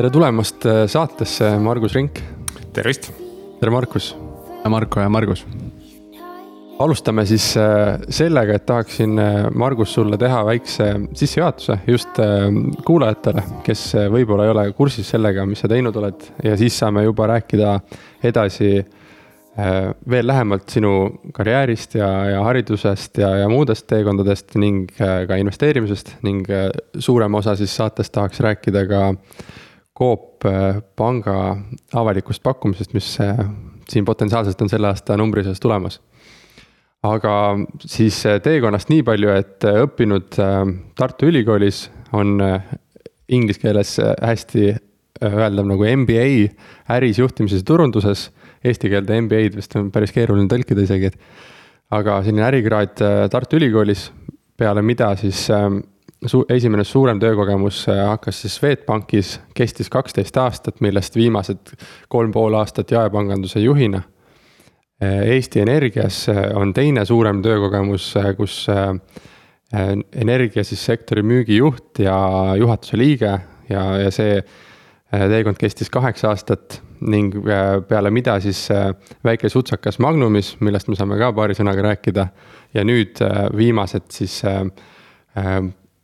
tere tulemast äh, saatesse, Margus Rink. tervist. tere, Markus. Marko ja Margus. alustame siis äh, sellega, et tahaksin, äh, Margus, sulle teha väikse sissejuhatuse just kuulajatele, kes võib-olla ei ole kursis sellega, mis sa teinud oled ja siis saame juba rääkida edasi veel lähemalt sinu karjäärist ja, ja haridusest ja, ja muudest teekondadest ning ka investeerimisest ning suurem osa siis saatest tahaks rääkida ka Coop äh, panga avalikust pakkumisest, mis äh, siin potentsiaalselt on selle aasta numbri sees tulemas. aga siis äh, teekonnast nii palju, et õppinud Tartu Ülikoolis on inglise keeles hästi öeldav nagu MBA äris, juhtimises ja turunduses. Eesti keelde MBA-d vist on päris keeruline tõlkida isegi, et. aga selline ärikraad Tartu Ülikoolis, peale mida siis su-, esimene suurem töökogemus äh, hakkas siis Swedbankis, kestis kaksteist aastat, millest viimased kolm pool aastat jaepanganduse juhina. Äh, Eesti Energias äh, on teine suurem töökogemus, kus energia siis sektori müügijuht ja juhatuse liige ja, ja see teekond kestis kaheksa aastat ning peale mida siis väike sutsakas Magnumis, millest me saame ka paari sõnaga rääkida. ja nüüd viimased siis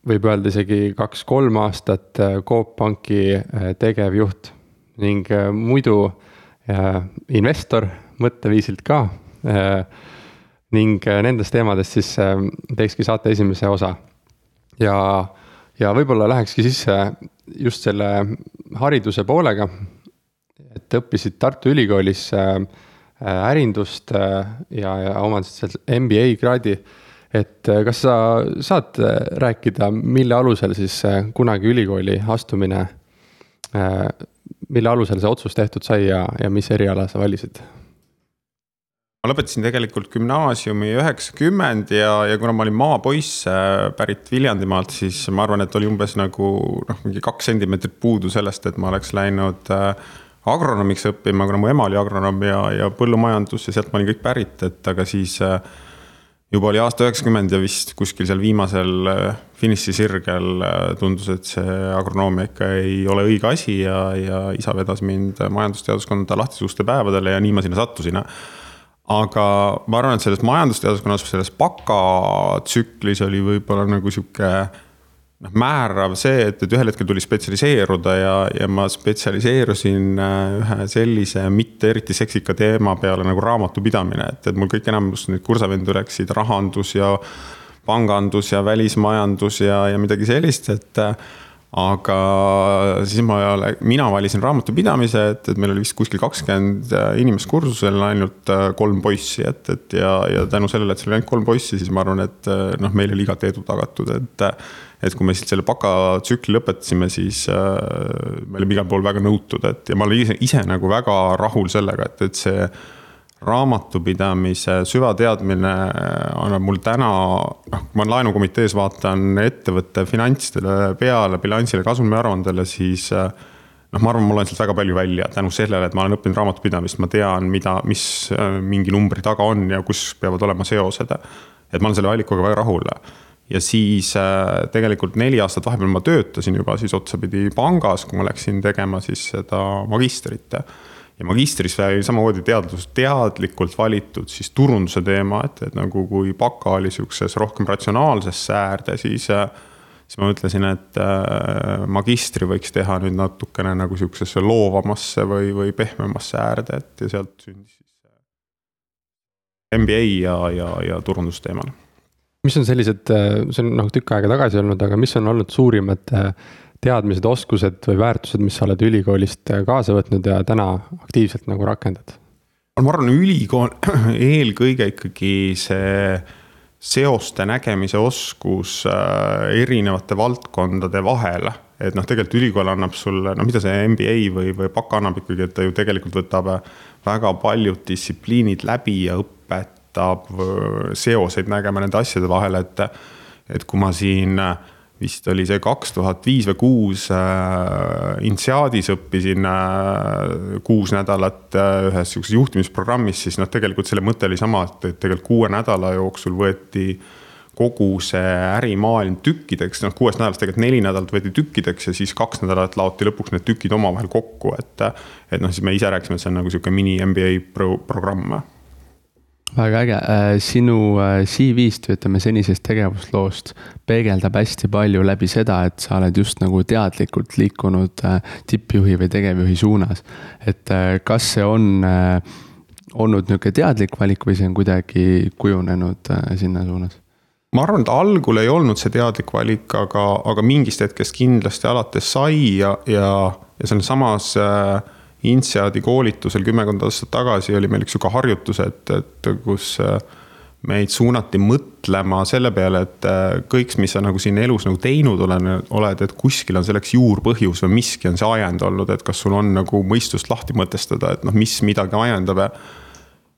võib öelda isegi kaks-kolm aastat äh, Coop Panki äh, tegevjuht ning äh, muidu investor mõtteviisilt ka. ning nendest teemadest siis teekski saate esimese osa. ja, ja võib-olla lähekski sisse just selle hariduse poolega. et õppisid Tartu Ülikoolis ärindust ja, ja omandasid seal MBA kraadi et äh, kas sa saad äh, rääkida, mille alusel siis äh, kunagi ülikooli astumine, mille alusel see otsus tehtud sai ja, ja mis eriala sa valisid? ma lõpetasin tegelikult gümnaasiumi üheksakümmend ja, ja kuna ma olin maapoiss pärit Viljandimaalt, siis ma arvan, et oli umbes nagu noh, mingi kaks sentimeetrit puudu sellest, et ma oleks läinud agronoomiks õppima, kuna mu ema oli agronoom ja, ja põllumajandus ja sealt ma olin kõik pärit, et aga siis äh, juba oli aasta üheksakümmend ja vist kuskil seal viimasel äh, finišisirgel äh, tundus, et see agronoomia ikka ei ole õige asi ja, ja isa vedas mind majandusteaduskonda lahtisuuste päevadele ja nii ma sinna sattusin. aga ma arvan, et selles majandusteaduskonnas, selles bakatsüklis oli võib-olla nagu sihuke noh, määrav see, et, et ühel hetkel tuli spetsialiseeruda ja, ja ma spetsialiseerusin äh, ühe sellise mitte eriti seksika teema peale nagu raamatupidamine, et, et mul kõik enamus neid kursavendu läksid rahandus ja pangandus ja välismajandus ja, ja midagi sellist, et aga siis ma, mina valisin raamatupidamise, et, et meil oli vist kuskil kakskümmend inimest kursusel, ainult äh, kolm poissi, et, et ja, ja tänu sellele, et seal oli ainult kolm poissi, siis ma arvan, et äh, noh, meil oli igat edu tagatud, et et kui me siit selle bakatsükli lõpetasime, siis äh, me olime igal pool väga nõutud, et ja ma olin ise, ise nagu väga rahul sellega, et, et see raamatupidamise süvateadmine annab mul täna, noh, kui ma laenukomitees vaatan ettevõtte finantsidele peale, bilansile, kasumiaruandele, siis äh, noh, ma arvan, ma loen sealt väga palju välja tänu sellele, et ma olen õppinud raamatupidamist, ma tean, mida, mis äh, mingi numbri taga on ja kus peavad olema seosed. et ma olen selle allikaga väga rahul ja siis äh, tegelikult neli aastat vahepeal ma töötasin juba siis otsapidi pangas, kui ma läksin tegema siis seda magistrit. ja magistris sai samamoodi teadlus, teadlikult valitud siis turunduse teema, et, et nagu kui baka oli sihukeses rohkem ratsionaalses säärde, siis. Äh, siis ma mõtlesin, et äh, magistri võiks teha nüüd natukene nagu sihukesesse loovamasse või, või pehmemasse äärde, et ja sealt sündis siis. MBA ja, ja, ja turundusteemal mis on sellised, äh, see on noh tükk aega tagasi olnud, aga mis on olnud suurimad äh, teadmised, oskused või väärtused, mis sa oled ülikoolist äh, kaasa võtnud ja täna aktiivselt nagu rakendad? ma arvan, ülikool eelkõige ikkagi see seoste nägemise oskus erinevate valdkondade vahel. et noh, tegelikult ülikool annab sulle, no mida see MBA või, või baka annab ikkagi, et ta ju tegelikult võtab väga paljud distsipliinid läbi ja õpet aitab seoseid nägema nende asjade vahel, et. et kui ma siin vist oli see kaks tuhat viis või kuus äh, Inseadis õppisin äh, kuus nädalat äh, ühes sihukeses juhtimisprogrammis, siis noh, tegelikult selle mõte oli sama, et, et tegelikult kuue nädala jooksul võeti kogu see ärimaailm tükkideks, noh kuuest nädalast tegelikult neli nädalat võeti tükkideks ja siis kaks nädalat laoti lõpuks need tükid omavahel kokku, et. et noh, siis me ise rääkisime, et see on nagu sihuke mini MBA pro programm väga äge, äh, sinu äh, CV-st või ütleme senisest tegevusloost peegeldab hästi palju läbi seda, et sa oled just nagu teadlikult liikunud äh, tippjuhi või tegevjuhi suunas. et kas see on olnud niisugune teadlik valik või see on kuidagi kujunenud sinna suunas? ma arvan, et algul ei olnud see teadlik valik, aga, aga mingist hetkest kindlasti alates sai ja, ja, ja selles samas äh, INSEAD-i koolitusel kümmekond aastat tagasi oli meil üks sihuke harjutus, et, et kus äh, meid suunati mõtlema selle peale, et äh, kõik, mis sa nagu siin elus nagu teinud oled, et kuskil on selleks juurpõhjus või miski on see ajend olnud, et kas sul on nagu mõistust lahti mõtestada, et noh, mis midagi ajendab ja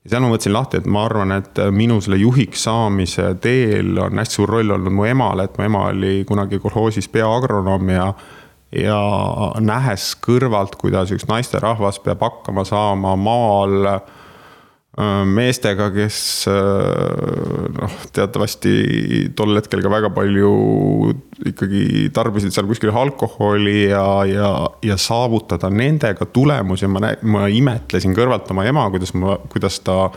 seal ma mõtlesin lahti, et ma arvan, et minu selle juhiks saamise teel on hästi suur roll olnud mu emal, et mu ema oli kunagi kolhoosis peaagronoom ja. Ja nähes kõrvalt, kuidas üks naisterahvas peab hakkama saama maal Äh, meestega, kes äh, noh, teatavasti tol hetkel ka väga palju ikkagi tarbisid seal kuskil alkoholi ja, ja, ja saavutada nendega tulemusi, ma näen, ma imetlesin kõrvalt oma ema, kuidas ma, kuidas ta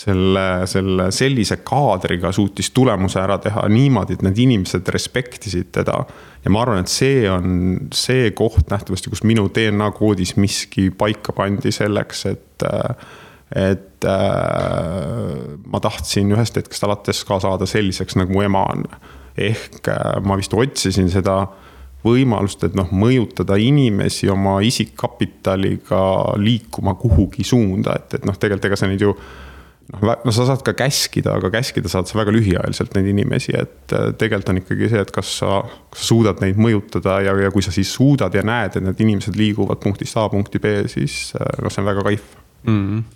selle, selle sellise kaadriga suutis tulemuse ära teha niimoodi, et need inimesed respektisid teda. ja ma arvan, et see on see koht nähtavasti, kus minu DNA koodis miski paika pandi selleks, et et äh, ma tahtsin ühest hetkest alates ka saada selliseks, nagu mu ema on. ehk äh, ma vist otsisin seda võimalust, et noh, mõjutada inimesi oma isikkapitaliga liikuma kuhugi suunda, et, et noh, tegelikult ega sa neid ju noh, no sa saad ka käskida, aga käskida saad sa väga lühiajaliselt neid inimesi, et äh, tegelikult on ikkagi see, et kas sa, kas sa suudad neid mõjutada ja, ja kui sa siis suudad ja näed, et need inimesed liiguvad punktist A punkti B, siis noh, see on väga kaif mm. -hmm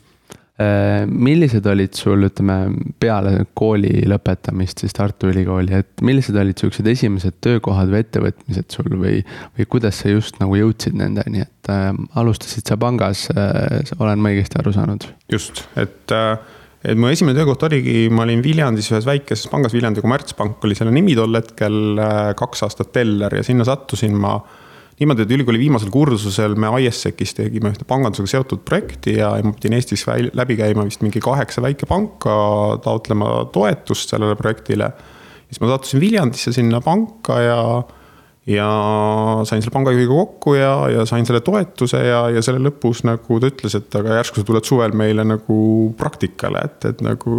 Äh, millised olid sul, ütleme, peale kooli lõpetamist siis Tartu Ülikooli, et millised olid siuksed esimesed töökohad või ettevõtmised sul või, või kuidas sa just nagu jõudsid nendeni, et äh, alustasid sa pangas äh,, olen ma õigesti aru saanud? just, et äh, et mu esimene töökoht oligi, ma olin Viljandis ühes väikeses pangas, Viljandi Kommertspank oli selle nimi tol hetkel, äh, kaks aastat teller ja sinna sattusin ma niimoodi, et ülikooli viimasel kursusel me ISEC-is tegime ühte pangandusega seotud projekti ja ma pidin Eestis läbi käima vist mingi kaheksa väikepanka taotlema toetust sellele projektile. siis ma sattusin Viljandisse sinna panka ja, ja sain selle pangajuhiga kokku ja, ja sain selle toetuse ja, ja selle lõpus nagu ta ütles, et aga järsku sa tuled suvel meile nagu praktikale, et, et nagu.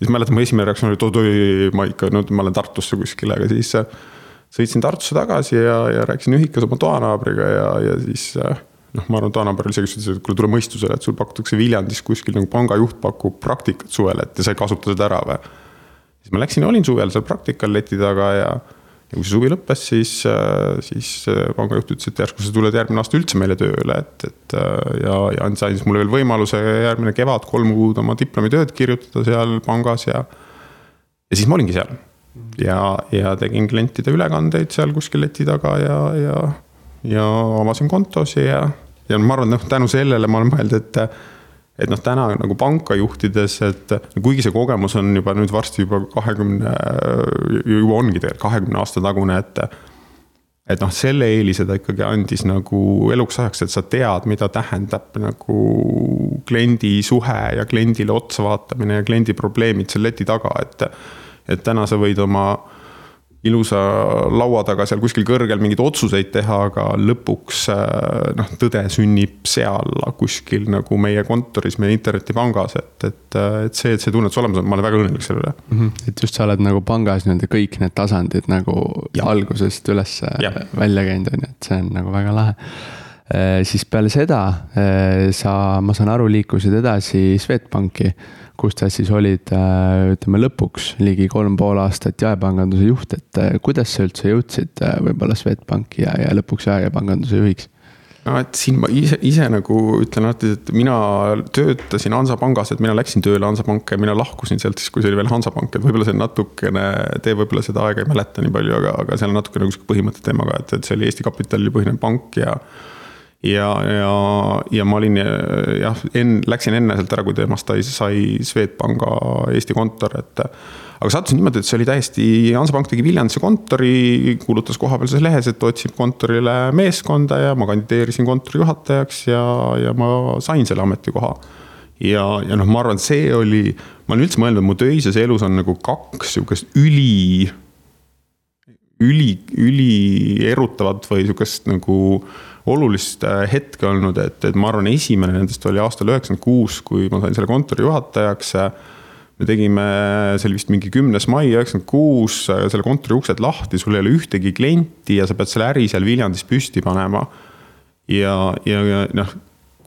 siis mäletan, mu esimene reaktsioon oli, et oot-oi, ma ikka, no ma olen Tartusse kuskil, aga siis sõitsin Tartusse tagasi ja, ja rääkisin ühikas oma toanaabriga ja, ja siis noh, ma arvan, toanaaber isegi ütles, et kuule, tule mõistusele, et sul pakutakse Viljandis kuskil nagu pangajuht pakub praktikat suvel, et ja sa ei kasuta seda ära või. siis ma läksin ja olin suvel seal praktikal leti taga ja, ja kui see suvi lõppes, siis, siis pangajuht ütles, et järsku sa tuled järgmine aasta üldse meile tööle, et, et ja, ja andis siis mulle veel võimaluse järgmine kevad kolm kuud oma diplomitööd kirjutada seal pangas ja. ja siis ma olingi seal ja, ja tegin klientide ülekandeid seal kuskil leti taga ja, ja, ja avasin kontosi ja, ja ma arvan, et noh, tänu sellele ma olen mõelnud, et et noh, täna nagu panka juhtides, et kuigi see kogemus on juba nüüd varsti juba kahekümne, juba ongi tegelikult kahekümne aasta tagune, et et noh, selle eelise ta ikkagi andis nagu eluks ajaks, et sa tead, mida tähendab nagu kliendi suhe ja kliendile otsa vaatamine ja kliendi probleemid seal leti taga, et et täna sa võid oma ilusa laua taga seal kuskil kõrgel mingeid otsuseid teha, aga lõpuks äh, noh, tõde sünnib seal kuskil nagu meie kontoris, meie internetipangas, et, et, äh, et see, et see tunnetus olemas on, ma olen väga õnnelik selle üle mm. -hmm. et just sa oled nagu pangas nii-öelda kõik need tasandid nagu ja. algusest üles ja. välja käinud, on ju, et see on nagu väga lahe e,. siis peale seda e, sa, ma saan aru, liikusid edasi Swedbanki kus sa siis olid, äh, ütleme lõpuks ligi kolm pool aastat jaepanganduse juht, et äh, kuidas sa üldse jõudsid äh, võib-olla Swedbanki ja, ja lõpuks jaepanganduse juhiks? no et siin ma ise, ise nagu ütlen alati, et mina töötasin Hansapangas, et mina läksin tööle Hansapanka ja mina lahkusin sealt siis, kui see oli veel Hansapank, et võib-olla see natukene, te võib-olla seda aega ei mäleta nii palju, aga, aga seal on natukene nagu sihuke põhimõtte teemaga, et, et see oli Eesti kapitalil põhinev pank ja ja, ja, ja ma olin jah, enne, läksin enne sealt ära, kui temast sai, sai Swedbanka Eesti kontor, et. aga sattus niimoodi, et see oli täiesti, Hansapank tegi Viljandisse kontori, kuulutas kohapealses lehes, et otsib kontorile meeskonda ja ma kandideerisin kontori juhatajaks ja, ja ma sain selle ametikoha. ja, ja noh, ma arvan, et see oli, ma olen üldse mõelnud, et mu töises elus on nagu kaks sihukest üli, üli, ülierutavat või sihukest nagu olulist äh, hetke olnud, et, et ma arvan, esimene nendest oli aastal üheksakümmend kuus, kui ma sain selle kontori juhatajaks me tegime, see oli vist mingi kümnes mai üheksakümmend kuus, selle kontori uksed lahti, sul ei ole ühtegi klienti ja sa pead selle äri seal Viljandis püsti panema. ja, ja, ja noh,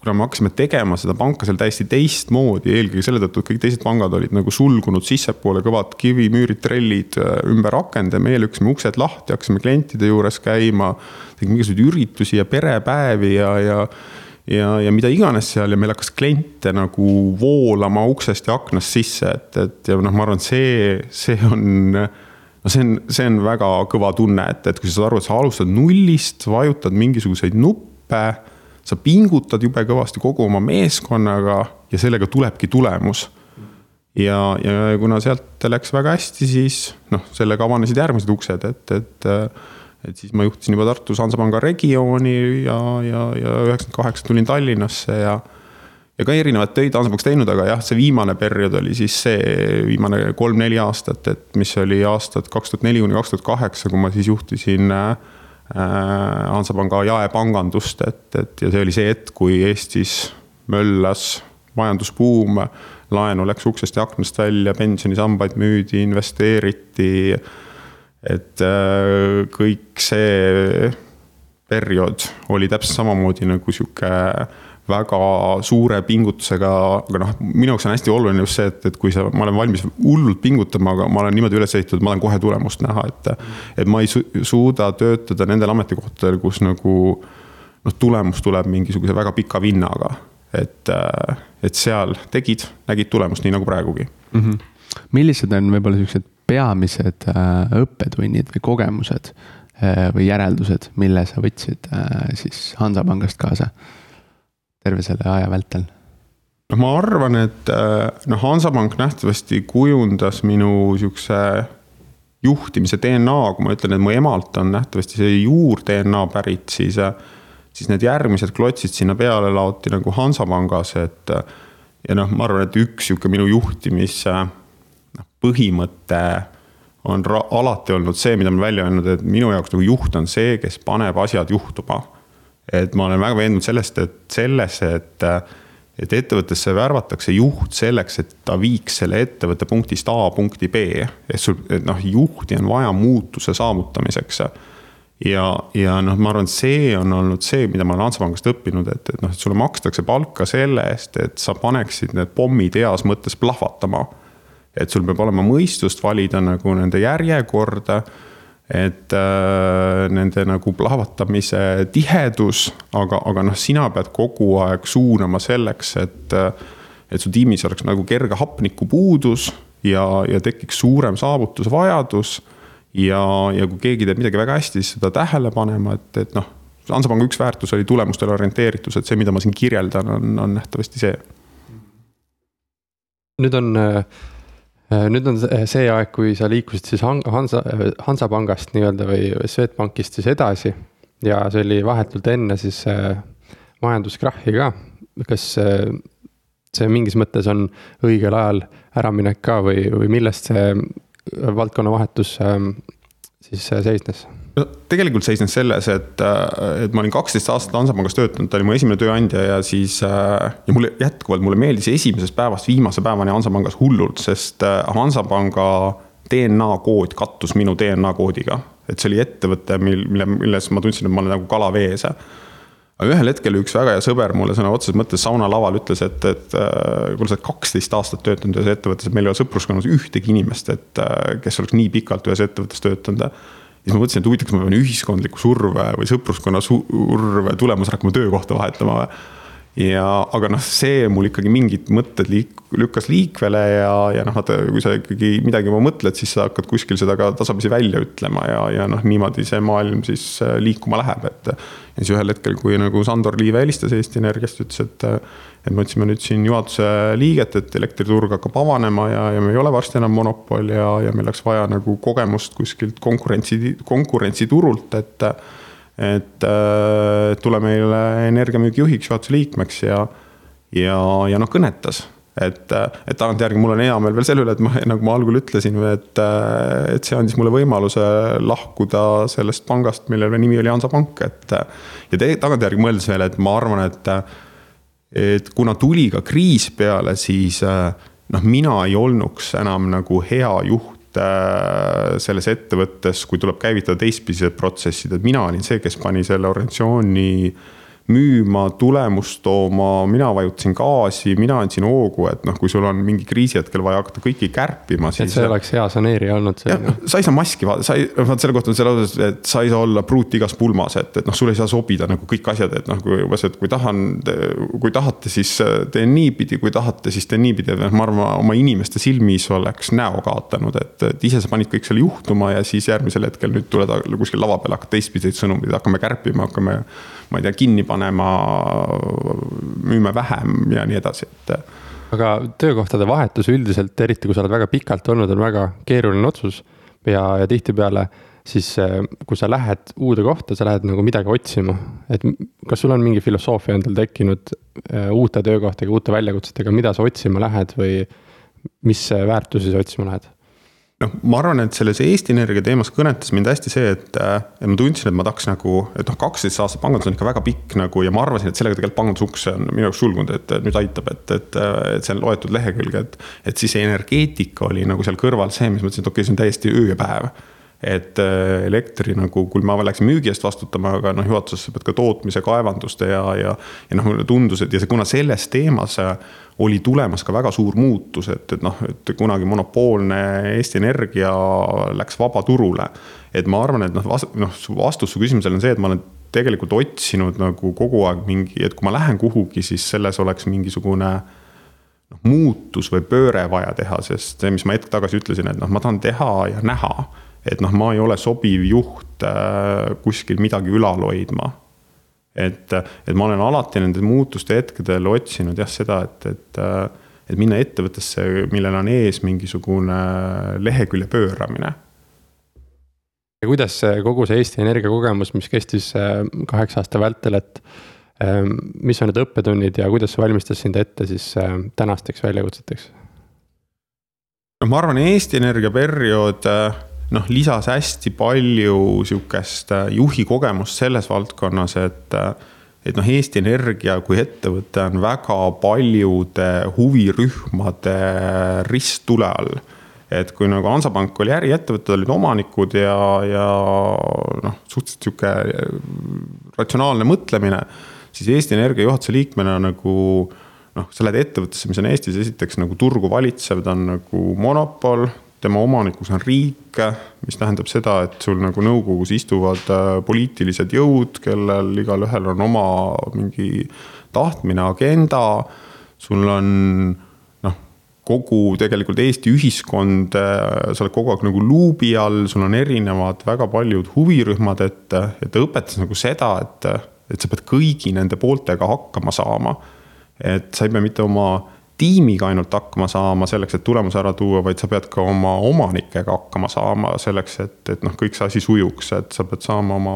kuna me hakkasime tegema seda panka seal täiesti teistmoodi, eelkõige selle tõttu, et kõik teised pangad olid nagu sulgunud sissepoole, kõvad kivimüürid, trellid äh, ümber akende, meie lükkasime uksed lahti, hakkasime klientide juures käima. tegime igasuguseid üritusi ja perepäevi ja, ja ja, ja mida iganes seal ja meil hakkas kliente nagu voolama uksest ja aknast sisse, et, et ja noh, ma arvan, et see, see on no see on, see on väga kõva tunne, et, et kui sa saad aru, et sa alustad nullist, vajutad mingisuguseid nuppe. Sa pingutad jube kõvasti kogu oma meeskonnaga ja sellega tulebki tulemus. ja, ja kuna sealt läks väga hästi, siis noh, sellega avanesid järgmised uksed, et, et et siis ma juhtisin juba Tartus Hansapanga regiooni ja, ja, ja üheksakümmend kaheksa tulin Tallinnasse ja. ja ka erinevaid töid Hansapangas teinud, aga jah, see viimane periood oli siis see viimane kolm-neli aastat, et mis oli aastad kaks tuhat neli kuni kaks tuhat kaheksa, kui ma siis juhtisin äh, Hansapanga jaepangandust, et, et ja see oli see hetk, kui Eestis möllas majandusbuum, laenu läks uksest ja aknast välja, pensionisambaid müüdi, investeeriti. Et äh, kõik see periood oli täpselt samamoodi nagu sihuke väga suure pingutusega, aga noh, minu jaoks on hästi oluline just see, et, et kui sa, ma olen valmis hullult pingutama, aga ma olen niimoodi üles ehitatud, ma tahan kohe tulemust näha, et. et ma ei su suuda töötada nendel ametikohtadel, kus nagu noh, tulemus tuleb mingisuguse väga pika vinnaga. et, et seal tegid, nägid tulemust, nii nagu praegugi mm. -hmm. millised on võib-olla siuksed peamised äh, õppetunnid või kogemused või järeldused, mille sa võtsid äh, siis Hansapangast kaasa terve selle aja vältel? noh, ma arvan, et noh, Hansapank nähtavasti kujundas minu sihukese juhtimise DNA, kui ma ütlen, et mu emalt on nähtavasti see juur-DNA pärit, siis, siis need järgmised klotsid sinna peale laoti nagu Hansapangas, et ja noh, ma arvan, et üks sihuke minu juhtimise põhimõte on alati olnud see, mida ma välja öelnud, et minu jaoks nagu juht on see, kes paneb asjad juhtuma. et ma olen väga veendunud sellest, et sellesse, et, et ettevõttesse värvatakse juht selleks, et ta viiks selle ettevõtte punktist A punkti B. et sul, et noh, juhti on vaja muutuse saavutamiseks. ja, ja noh, ma arvan, et see on olnud see, mida ma olen Hansapangast õppinud, et, et noh, et sulle makstakse palka selle eest, et sa paneksid need pommid heas mõttes plahvatama et sul peab olema mõistust valida nagu nende järjekorda et äh, nende nagu plahvatamise tihedus, aga, aga noh, sina pead kogu aeg suunama selleks, et. et su tiimis oleks nagu kerge hapnikupuudus ja, ja tekiks suurem saavutusvajadus. ja, ja kui keegi teeb midagi väga hästi, siis seda tähele panema, et, et noh. Hansapanga üks väärtus oli tulemustele orienteeritus, et see, mida ma siin kirjeldan, on, on nähtavasti see. nüüd on äh Äh, nüüd on see aeg, kui sa liikusid siis Hansa, Hansapangast nii-öelda või Swedbankist siis edasi. ja see oli vahetult enne siis äh, majanduskrahhi ka. kas äh, see mingis mõttes on õigel ajal äraminek ka või, või millest see valdkonnavahetus ähm, siis seisnes? No tegelikult seisnes selles, et, äh, et ma olin kaksteist aastat Hansapangas töötanud, ta oli mu esimene tööandja ja siis. Äh, ja mulle jätkuvalt, mulle meeldis esimesest päevast viimase päevani Hansapangas hullult, sest äh, Hansapanga DNA kood kattus minu DNA koodiga. et see oli ettevõte, mil, mille, milles ma tundsin, et ma olen nagu kala vees aga ühel hetkel üks väga hea sõber mulle sõna otseses mõttes saunalaval ütles, et, et kuule, sa oled kaksteist aastat töötanud ühes ettevõttes, et meil ei ole sõpruskonnas ühtegi inimest, et kes oleks nii pikalt ühes ettevõttes töötanud siis ma mõtlesin, et huvitav, kas ma pean ühiskondliku surve või sõpruskonna surve tulemusel hakkama töökohta vahetama. Ja, aga noh, see mul ikkagi mingid mõtted liik-, lükkas liikvele ja, ja noh, vaata, kui sa ikkagi midagi juba mõtled, siis sa hakkad kuskil seda ka tasapisi välja ütlema ja, ja noh, niimoodi see maailm siis äh, liikuma läheb, et. ja siis ühel hetkel, kui nagu Sandor Liive helistas Eesti Energiast, ütles, et, et me otsime nüüd siin juhatuse liiget, et elektriturg hakkab avanema ja, ja me ei ole varsti enam monopol ja, ja meil oleks vaja nagu kogemust kuskilt konkurentsi, konkurentsiturult, et et äh, tule meile energiamüügijuhiks, juhatuse liikmeks ja, ja, ja noh, kõnetas et, et tagantjärgi mul on hea meel veel selle üle, et ma, nagu ma algul ütlesin, et, et see andis mulle võimaluse lahkuda sellest pangast, mille nimi oli Hansapank, et. ja tagantjärgi mõeldes veel, et ma arvan, et, et kuna tuli ka kriis peale, siis noh, mina ei olnuks enam nagu hea juht Äh, selles ettevõttes, kui tuleb käivitada teistpidised protsessid, et mina olin see, kes pani selle organisatsiooni müüma, tulemust tooma, mina vajutasin gaasi, mina andsin hoogu, et noh, kui sul on mingi kriisi hetkel vaja hakata kõiki kärpima, siis. et see oleks hea saneerija olnud. sa ei saa maski, sa ei, vaat selle kohta on see lause, et sa ei saa olla pruut igas pulmas, et, et noh, sul ei saa sobida nagu kõik asjad, et noh, kui umbes, et kui tahan, kui tahate, siis teen niipidi, kui tahate, siis teen niipidi, et noh, ma arvan, oma inimeste silmis oleks näo kaotanud, et, et ise sa panid kõik selle juhtuma ja siis järgmisel hetkel nüüd tuled kuskil lava peal, hakkad teistpidiseid sõnumeid, hakkame kärpima, hakkame ma ei tea, kinni panema, müüme vähem ja nii edasi, et. aga töökohtade vahetus üldiselt, eriti kui sa oled väga pikalt olnud, on väga keeruline otsus ja, ja tihtipeale siis kui sa lähed uude kohta, sa lähed nagu midagi otsima. et kas sul on mingi filosoofia endal tekkinud äh, uute töökohtadega, uute väljakutsetega, mida sa otsima lähed või mis väärtusi sa otsima lähed? Noh, ma arvan, et selles Eesti Energia teemas kõnetas mind hästi see, et, äh, et ma tundsin, et ma tahaks nagu, et noh, kaksteist aastat pangandus on ikka väga pikk nagu ja ma arvasin, et sellega tegelikult pangandusuks on minu jaoks sulgunud, et nüüd aitab, et, et, et see on loetud lehekülge, et. et siis energeetika oli nagu seal kõrval see, mis ma ütlesin, et okei okay,, see on täiesti öö ja päev et äh, elektri nagu, kui ma läksin müügi eest vastutama, aga noh, juhatuses sa pead ka tootmise, kaevanduste ja, ja. ja noh, mulle tundus, et ja see, kuna selles teemas äh, oli tulemas ka väga suur muutus, et, et noh, et kunagi monopoolne Eesti Energia läks vabaturule. et ma arvan, et noh, noh, vastus su küsimusele on see, et ma olen tegelikult otsinud nagu kogu aeg mingi, et kui ma lähen kuhugi, siis selles oleks mingisugune noh, muutus või pööre vaja teha, sest see, mis ma hetk tagasi ütlesin, et noh, ma tahan teha ja näha et noh, ma ei ole sobiv juht äh, kuskil midagi ülal hoidma. et, et ma olen alati nende muutuste hetkedel otsinud jah, seda, et, et, äh, et minna ettevõttesse, millel on ees mingisugune lehekülje pööramine. ja kuidas see kogu see Eesti Energia kogemus, mis kestis äh, kaheksa aasta vältel, et mis on need õppetunnid ja kuidas see valmistas sind ette siis tänasteks väljakutseteks? noh, ma arvan, Eesti Energia periood noh, lisas hästi palju sihukest äh, juhi kogemust selles valdkonnas, et äh, et noh, Eesti Energia kui ettevõte on väga paljude huvirühmade risttule all. et kui nagu Hansapank oli äriettevõte, olid omanikud ja, ja noh, suhteliselt sihuke äh, ratsionaalne mõtlemine. siis Eesti Energia juhatuse liikmena nagu noh, sa lähed ettevõttesse, mis on Eestis esiteks nagu turgu valitsev, ta on nagu monopol tema omanikus on riik, mis tähendab seda, et sul nagu nõukogus istuvad äh, poliitilised jõud, kellel igalühel on oma mingi tahtmine, agenda. sul on noh, kogu tegelikult Eesti ühiskond, äh, sa oled kogu aeg nagu luubi all, sul on erinevad väga paljud huvirühmad, et, et ta õpetas nagu seda, et, et sa pead kõigi nende pooltega hakkama saama. et sa ei pea mitte oma tiimiga ainult hakkama saama selleks, et tulemus ära tuua, vaid sa pead ka oma omanikega hakkama saama selleks, et, et noh, kõik see asi sujuks, et sa pead saama oma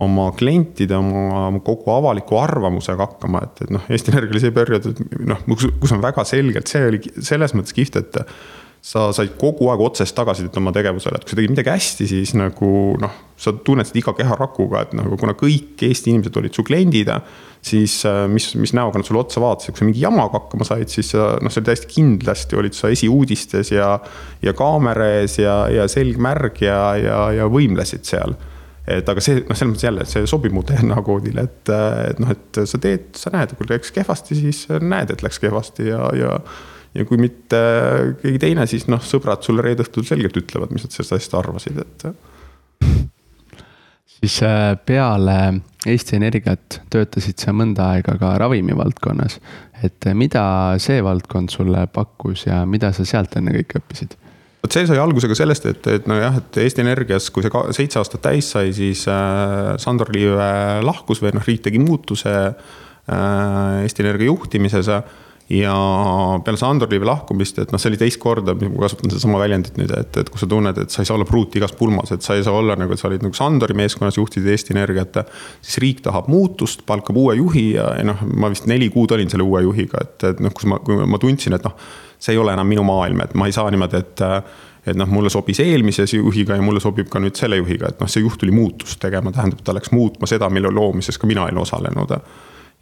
oma klientide, oma kogu avaliku arvamusega hakkama, et, et noh, Eesti Energia oli see periood, et noh, kus on väga selgelt, see oli selles mõttes kihvt, et sa said kogu aeg otsest tagasisidet oma tegevusele, et kui sa tegid midagi hästi, siis nagu noh, sa tunnetasid iga keharakuga, et nagu kuna kõik Eesti inimesed olid su kliendid siis äh, mis, mis näoga nad sulle otsa vaatasid, kui sa mingi jamaga hakkama said, siis noh, see oli täiesti kindlasti olid sa esiuudistes ja. ja kaamera ees ja, ja selg märg ja, ja, ja võimlesid seal. et aga see noh, selles mõttes jälle, see sobib mu DNA koodile, et, et noh, et sa teed, sa näed, kui läks kehvasti, siis näed, et läks kehvasti ja, ja ja kui mitte keegi teine, siis noh, sõbrad sulle reede õhtul selgelt ütlevad, mis nad sellest asjast arvasid, et. siis äh, peale Eesti Energiat töötasid sa mõnda aega ka ravimivaldkonnas. et mida see valdkond sulle pakkus ja mida sa sealt ennekõike õppisid? vot see sai alguse ka sellest, et, et nojah, et Eesti Energias, kui see seitse aastat täis sai, siis äh, Sandor Liive lahkus või noh, riik tegi muutuse äh, Eesti Energia juhtimises ja peale Sandorivi lahkumist, et noh, see oli teist korda, ma kasutan sedasama väljendit nüüd, et, et kus sa tunned, et sa ei saa olla pruut igas pulmas, et sa ei saa olla nagu, et sa olid nagu Sandori meeskonnas, juhtisid Eesti Energiat. siis riik tahab muutust, palkab uue juhi ja, ja noh, ma vist neli kuud olin selle uue juhiga, et, et noh, kus ma, kui ma tundsin, et noh, see ei ole enam minu maailm, et ma ei saa niimoodi, et et noh, mulle sobis eelmise juhiga ja mulle sobib ka nüüd selle juhiga, et noh, see juht tuli muutust tegema, tähendab, ta läks muutma seda, mille loomises ka mina olin osalenud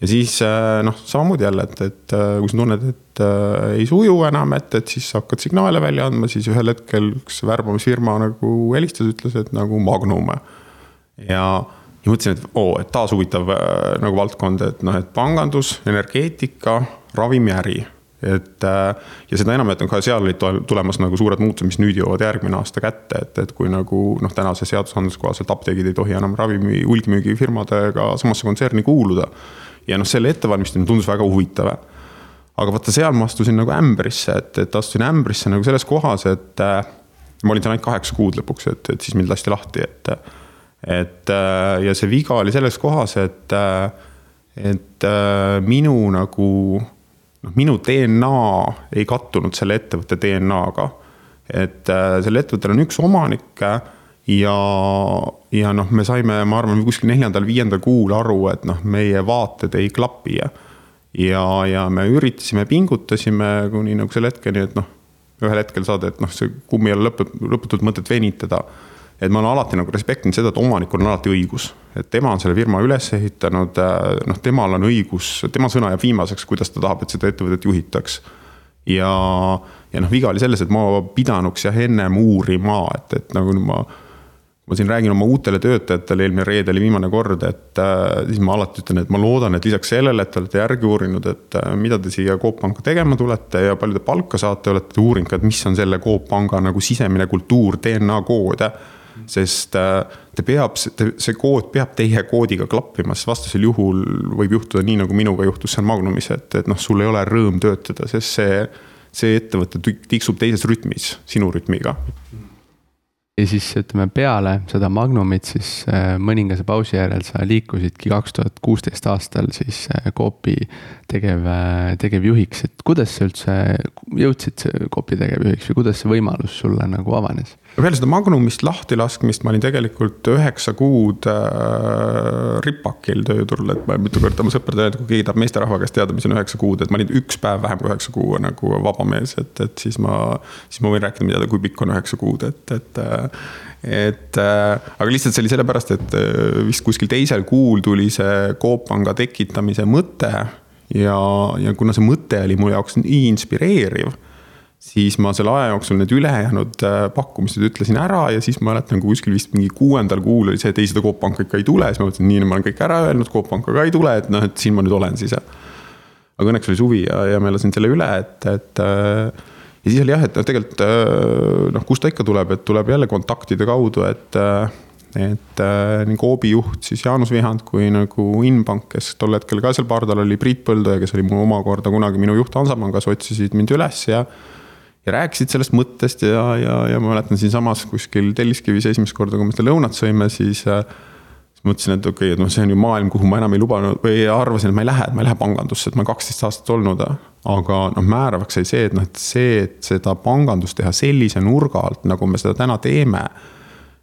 ja siis äh, noh, samamoodi jälle, et, et äh, kui sa tunned, et äh, ei suju enam, et, et siis hakkad signaale välja andma, siis ühel hetkel üks värbamisfirma nagu helistas, ütles, et nagu Magnum. ja, ja mõtlesin, et oo, et taas huvitav äh, nagu valdkond, et noh, et pangandus, energeetika, ravimiäri et ja seda enam, et ka seal olid tulemas nagu suured muutused, mis nüüd jõuavad järgmine aasta kätte, et, et kui nagu noh, tänase seadusandluse kohaselt apteegid ei tohi enam ravimi hulgimüügifirmadega samasse kontserni kuuluda ja noh, selle ettevalmistamine tundus väga huvitav. aga vaata, seal ma astusin nagu ämbrisse, et, et astusin ämbrisse nagu selles kohas, et äh, ma olin seal ainult kaheksa kuud lõpuks, et, et siis mind lasti lahti, et. et äh, ja see viga oli selles kohas, et, äh, et äh, minu nagu noh, minu DNA ei kattunud selle ettevõtte DNA-ga. et äh, sellel ettevõttel on üks omanik ja, ja noh, me saime, ma arvan, kuskil neljandal-viiendal kuul aru, et noh, meie vaated ei klapi ja. ja, ja me üritasime, pingutasime kuni nagu selle hetkeni, et noh, ühel hetkel saad, et noh, see kummi ei ole lõput-, lõputult mõtet venitada. et ma olen alati nagu respektinud seda, et omanikul on alati õigus, et tema on selle firma üles ehitanud, noh, temal on õigus, tema sõna jääb viimaseks, kuidas ta tahab, et seda ettevõtet juhitaks ja, ja noh, viga oli selles, et ma pidanuks jah ennem uurima, et, et nagu ma ma siin räägin oma uutele töötajatele, eelmine reede oli viimane kord, et äh, siis ma alati ütlen, et ma loodan, et lisaks sellele, et te olete järgi uurinud, et äh, mida te siia Coop Panka tegema tulete ja palju te palka saate, olete uurinud ka, et mis on selle Coop Panga nagu sisemine kultuur, DNA kood. sest äh, te peab, see kood peab teie koodiga klappima, sest vastasel juhul võib juhtuda nii, nagu minuga juhtus seal Magnumis, et, et noh, sul ei ole rõõm töötada, sest see, see ettevõte tiksub teises rütmis, sinu rütmiga ja siis ütleme peale seda Magnumit siis äh, mõningase pausi järel sa liikusidki kaks tuhat kuusteist aastal siis äh, Coopi tegev, äh, tegevjuhiks, et kuidas sa üldse jõudsid Coopi tegevjuhiks või kuidas see võimalus sulle nagu avanes? Peale seda Magnumist lahtilaskmist ma olin tegelikult üheksa kuud äh, ripakil tööturul, et ma mitu korda oma sõpradele öelnud, kui keegi tahab meesterahva käest teada, mis on üheksa kuud, et ma olin üks päev vähem kui üheksa kuu nagu vaba mees, et, et siis ma. siis ma võin rääkida, mida, kui pikk on üheksa kuud, et, et et äh, aga lihtsalt see oli sellepärast, et äh, vist kuskil teisel kuul tuli see Coop Panga tekitamise mõte. ja, ja kuna see mõte oli mu jaoks nii inspireeriv siis ma selle aja jooksul need ülejäänud äh, pakkumised ütlesin ära ja siis ma mäletan, kui kuskil vist mingi kuuendal kuul oli see, et ei, seda Coop Panka ikka ei tule, siis ma mõtlesin, nii, ma olen kõik ära öelnud, Coop Panka ka ei tule, et noh, et siin ma nüüd olen siis. aga õnneks oli suvi ja, ja ma elasin selle üle, et, et äh, ja siis oli jah, et noh, tegelikult äh, noh, kust ta ikka tuleb, et tuleb jälle kontaktide kaudu, et et nii Coopi juht siis Jaanus Vihand kui nagu Inbank, kes tol hetkel ka seal pardal oli, Priit Põldoja, kes oli mu omakorda kunagi minu juht Hansapangas, otsisid mind üles ja ja rääkisid sellest mõttest ja, ja, ja ma mäletan siinsamas kuskil Telliskivis esimest korda, kui me seda lõunat sõime, siis äh, mõtlesin, et okei okay,, et noh, see on ju maailm, kuhu ma enam ei lubanud või arvasin, et ma ei lähe, et ma ei lähe pangandusse, et ma olen kaksteist aastat olnud. aga noh, määravaks sai see, et noh, et see, et seda pangandust teha sellise nurga alt, nagu me seda täna teeme.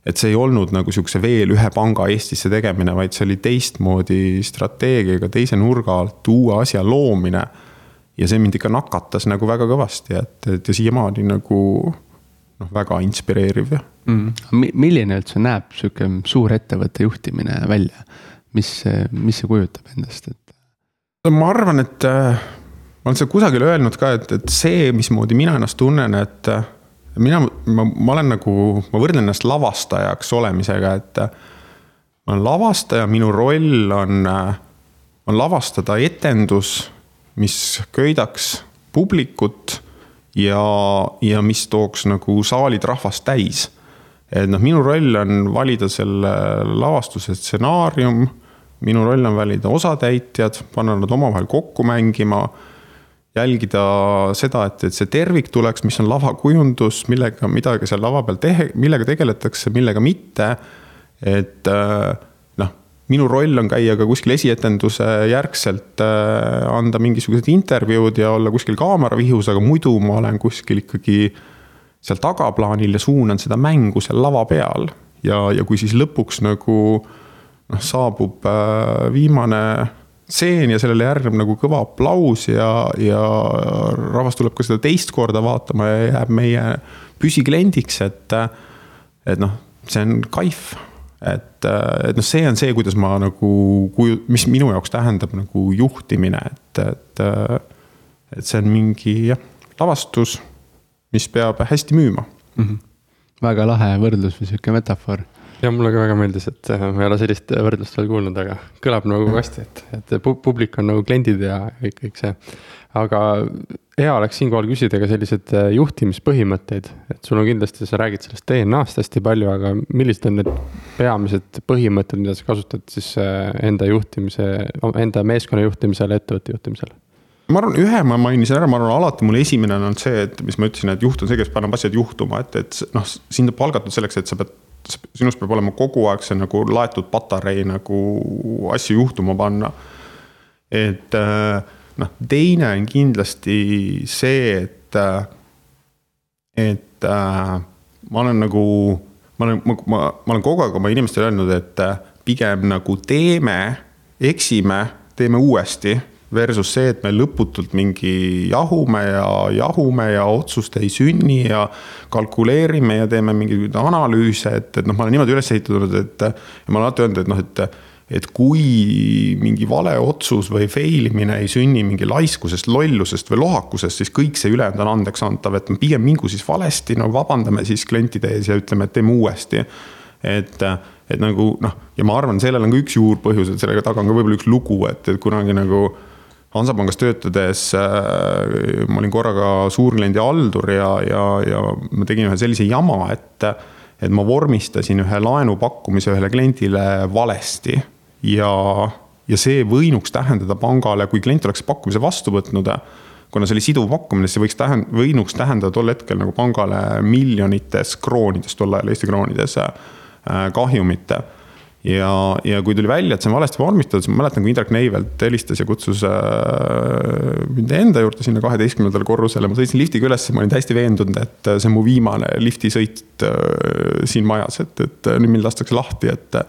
et see ei olnud nagu sihukese veel ühe panga Eestisse tegemine, vaid see oli teistmoodi strateegiaga, teise nurga alt uue asja loomine ja see mind ikka nakatas nagu väga kõvasti, et, et ja siiamaani nagu noh, väga inspireeriv ja mm.. milline üldse näeb sihuke suurettevõtte juhtimine välja, mis, mis see kujutab endast, et? ma arvan, et äh, ma olen seda kusagil öelnud ka, et, et see, mismoodi mina ennast tunnen, et äh, mina, ma, ma olen nagu, ma võrdlen ennast lavastajaks olemisega, et äh, ma olen lavastaja, minu roll on, on lavastada etendus mis köidaks publikut ja, ja mis tooks nagu saalid rahvast täis. et noh, minu roll on valida selle lavastuse stsenaarium, minu roll on valida osatäitjad, panna nad omavahel kokku mängima jälgida seda, et, et see tervik tuleks, mis on lavakujundus, millega midagi seal lava peal tehe-, millega tegeletakse, millega mitte. et äh, minu roll on käia ka kuskil esietenduse järgselt, äh, anda mingisugused intervjuud ja olla kuskil kaamera vihus, aga muidu ma olen kuskil ikkagi seal tagaplaanil ja suunan seda mängu seal lava peal. ja, ja kui siis lõpuks nagu noh, saabub äh, viimane stseen ja sellele järgneb nagu kõva aplaus ja, ja rahvas tuleb ka seda teist korda vaatama ja jääb meie püsikliendiks, et. et noh, see on kaif, et, et noh, see on see, kuidas ma nagu, kuju-, mis minu jaoks tähendab nagu juhtimine, et, et. et see on mingi jah, lavastus, mis peab hästi müüma mm. -hmm. väga lahe võrdlus või sihuke metafoor ja mulle ka väga meeldis, et äh, ma ei ole sellist võrdlust veel kuulnud, aga kõlab nagu hästi, et, et publik on nagu kliendid ja kõik, kõik see. Aga hea oleks siinkohal küsida ka selliseid äh, juhtimispõhimõtteid, et sul on kindlasti, sa räägid sellest DNA-st hästi palju, aga millised on need peamised põhimõtted, mida sa kasutad siis äh, enda juhtimise, enda meeskonna juhtimisel, ettevõtte juhtimisel? ma arvan, ühe ma mainisin ära, ma arvan, alati mul esimene on see, et mis ma ütlesin, et juht on see, kes paneb asjad juhtuma, et, et noh, sind on palgatud selleks, et sa pead sinust peab olema kogu aeg see nagu laetud patarei nagu asju juhtuma panna. et äh, noh, teine on kindlasti see, et, äh, et äh, ma olen nagu, ma olen, ma, ma, ma olen kogu aeg oma inimestele öelnud, et pigem nagu teeme, eksime, teeme uuesti versus see, et me lõputult mingi jahume ja jahume ja otsust ei sünni ja kalkuleerime ja teeme mingeid analüüse, et, et noh, ma olen niimoodi üles ehitatud, et ja ma olen alati öelnud, et noh, et et kui mingi vale otsus või fail imine ei sünni mingi laiskusest, lollusest või lohakusest, siis kõik see ülejäänud on andeksantav, et pigem mingu siis valesti, no vabandame siis klientide ees ja ütleme, et teeme uuesti. et, et nagu noh, ja ma arvan, sellel on ka üks juurpõhjus, et sellega taga on ka võib-olla üks lugu, et, et kunagi nagu Hansapangas töötades äh, ma olin korraga suurkliendi haldur ja, ja, ja ma tegin ühe sellise jama, et, et ma vormistasin ühe laenupakkumise ühele kliendile valesti. Ja, ja see võinuks tähendada pangale, kui klient oleks pakkumise vastu võtnud, kuna see oli siduv pakkumine, see võiks tähend-, võinuks tähendada tol hetkel nagu pangale miljonites kroonides, tol ajal Eesti kroonides äh, kahjumit ja, ja kui tuli välja, et see on valesti vormistatud, siis ma mäletan, kui Indrek Neivelt helistas ja kutsus äh, mind enda juurde sinna kaheteistkümnendale korrusele, ma sõitsin liftiga üles, ma olin täiesti veendunud, et see on mu viimane liftisõit äh, siin majas, et, et nüüd mind lastakse lahti, et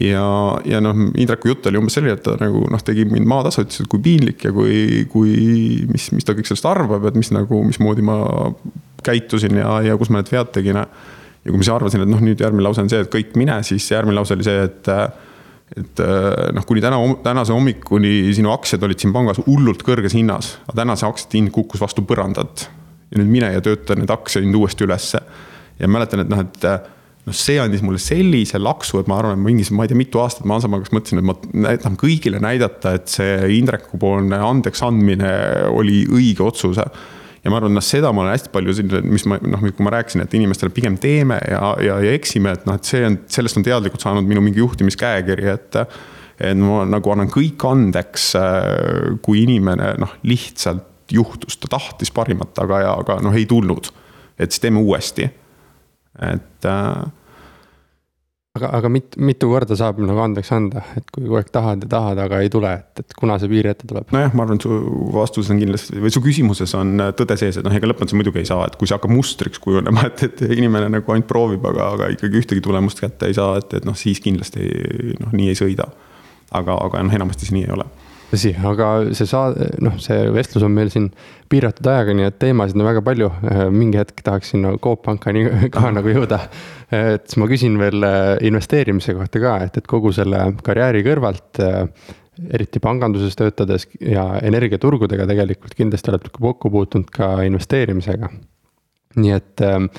ja, ja noh, Indreku jutt oli umbes selline, et ta nagu noh, tegi mind maatasa, ütles, et kui piinlik ja kui, kui, mis, mis ta kõik sellest arvab, et mis nagu, mismoodi ma käitusin ja, ja kus ma need vead tegin ja kui ma siis arvasin, et noh, nüüd järgmine lause on see, et kõik mine, siis järgmine lause oli see, et et noh, kuni täna, tänase hommikuni sinu aktsiad olid siin pangas hullult kõrges hinnas, aga täna see aktsiate hind kukkus vastu põrandat. ja nüüd mine ja tööta need aktsiahind uuesti ülesse. ja mäletan, et noh, et noh, see andis mulle sellise laksu, et ma arvan, mingis, ma ei tea, mitu aastat ma Hansapangas mõtlesin, et ma tahan kõigile näidata, et see Indreku poolne andeks andmine oli õige otsus ja ma arvan, noh, seda ma olen hästi palju siin, mis ma noh, kui ma rääkisin, et inimestele pigem teeme ja, ja, ja eksime, et noh, et see on, sellest on teadlikult saanud minu mingi juhtimiskäekiri, et. et ma nagu annan kõik andeks, kui inimene noh, lihtsalt juhtus, ta tahtis parimat, aga, aga noh, ei tulnud. et siis teeme uuesti, et äh, aga, aga mit, mitu korda saab nagu andeks anda, et kui kogu aeg tahad ja tahad, aga ei tule, et, et kuna see piir ette tuleb? nojah, ma arvan, et su vastuses on kindlasti või su küsimuses on tõde sees, et noh, ega lõpmatuseni muidugi ei saa, et kui see hakkab mustriks kujunema, et, et inimene nagu ainult proovib, aga, aga ikkagi ühtegi tulemust kätte ei saa, et, et noh, siis kindlasti noh, nii ei sõida. aga, aga noh, enamasti see nii ei ole tõsi, aga see saade, noh, see vestlus on meil siin piiratud ajaga, nii et teemasid on väga palju. mingi hetk tahaks sinna Coop Pankani ka nagu jõuda. et siis ma küsin veel äh, investeerimise kohta ka, et, et kogu selle karjääri kõrvalt äh, eriti panganduses töötades ja energiaturgudega tegelikult kindlasti oled kokku puutunud ka investeerimisega. Nii et ähm,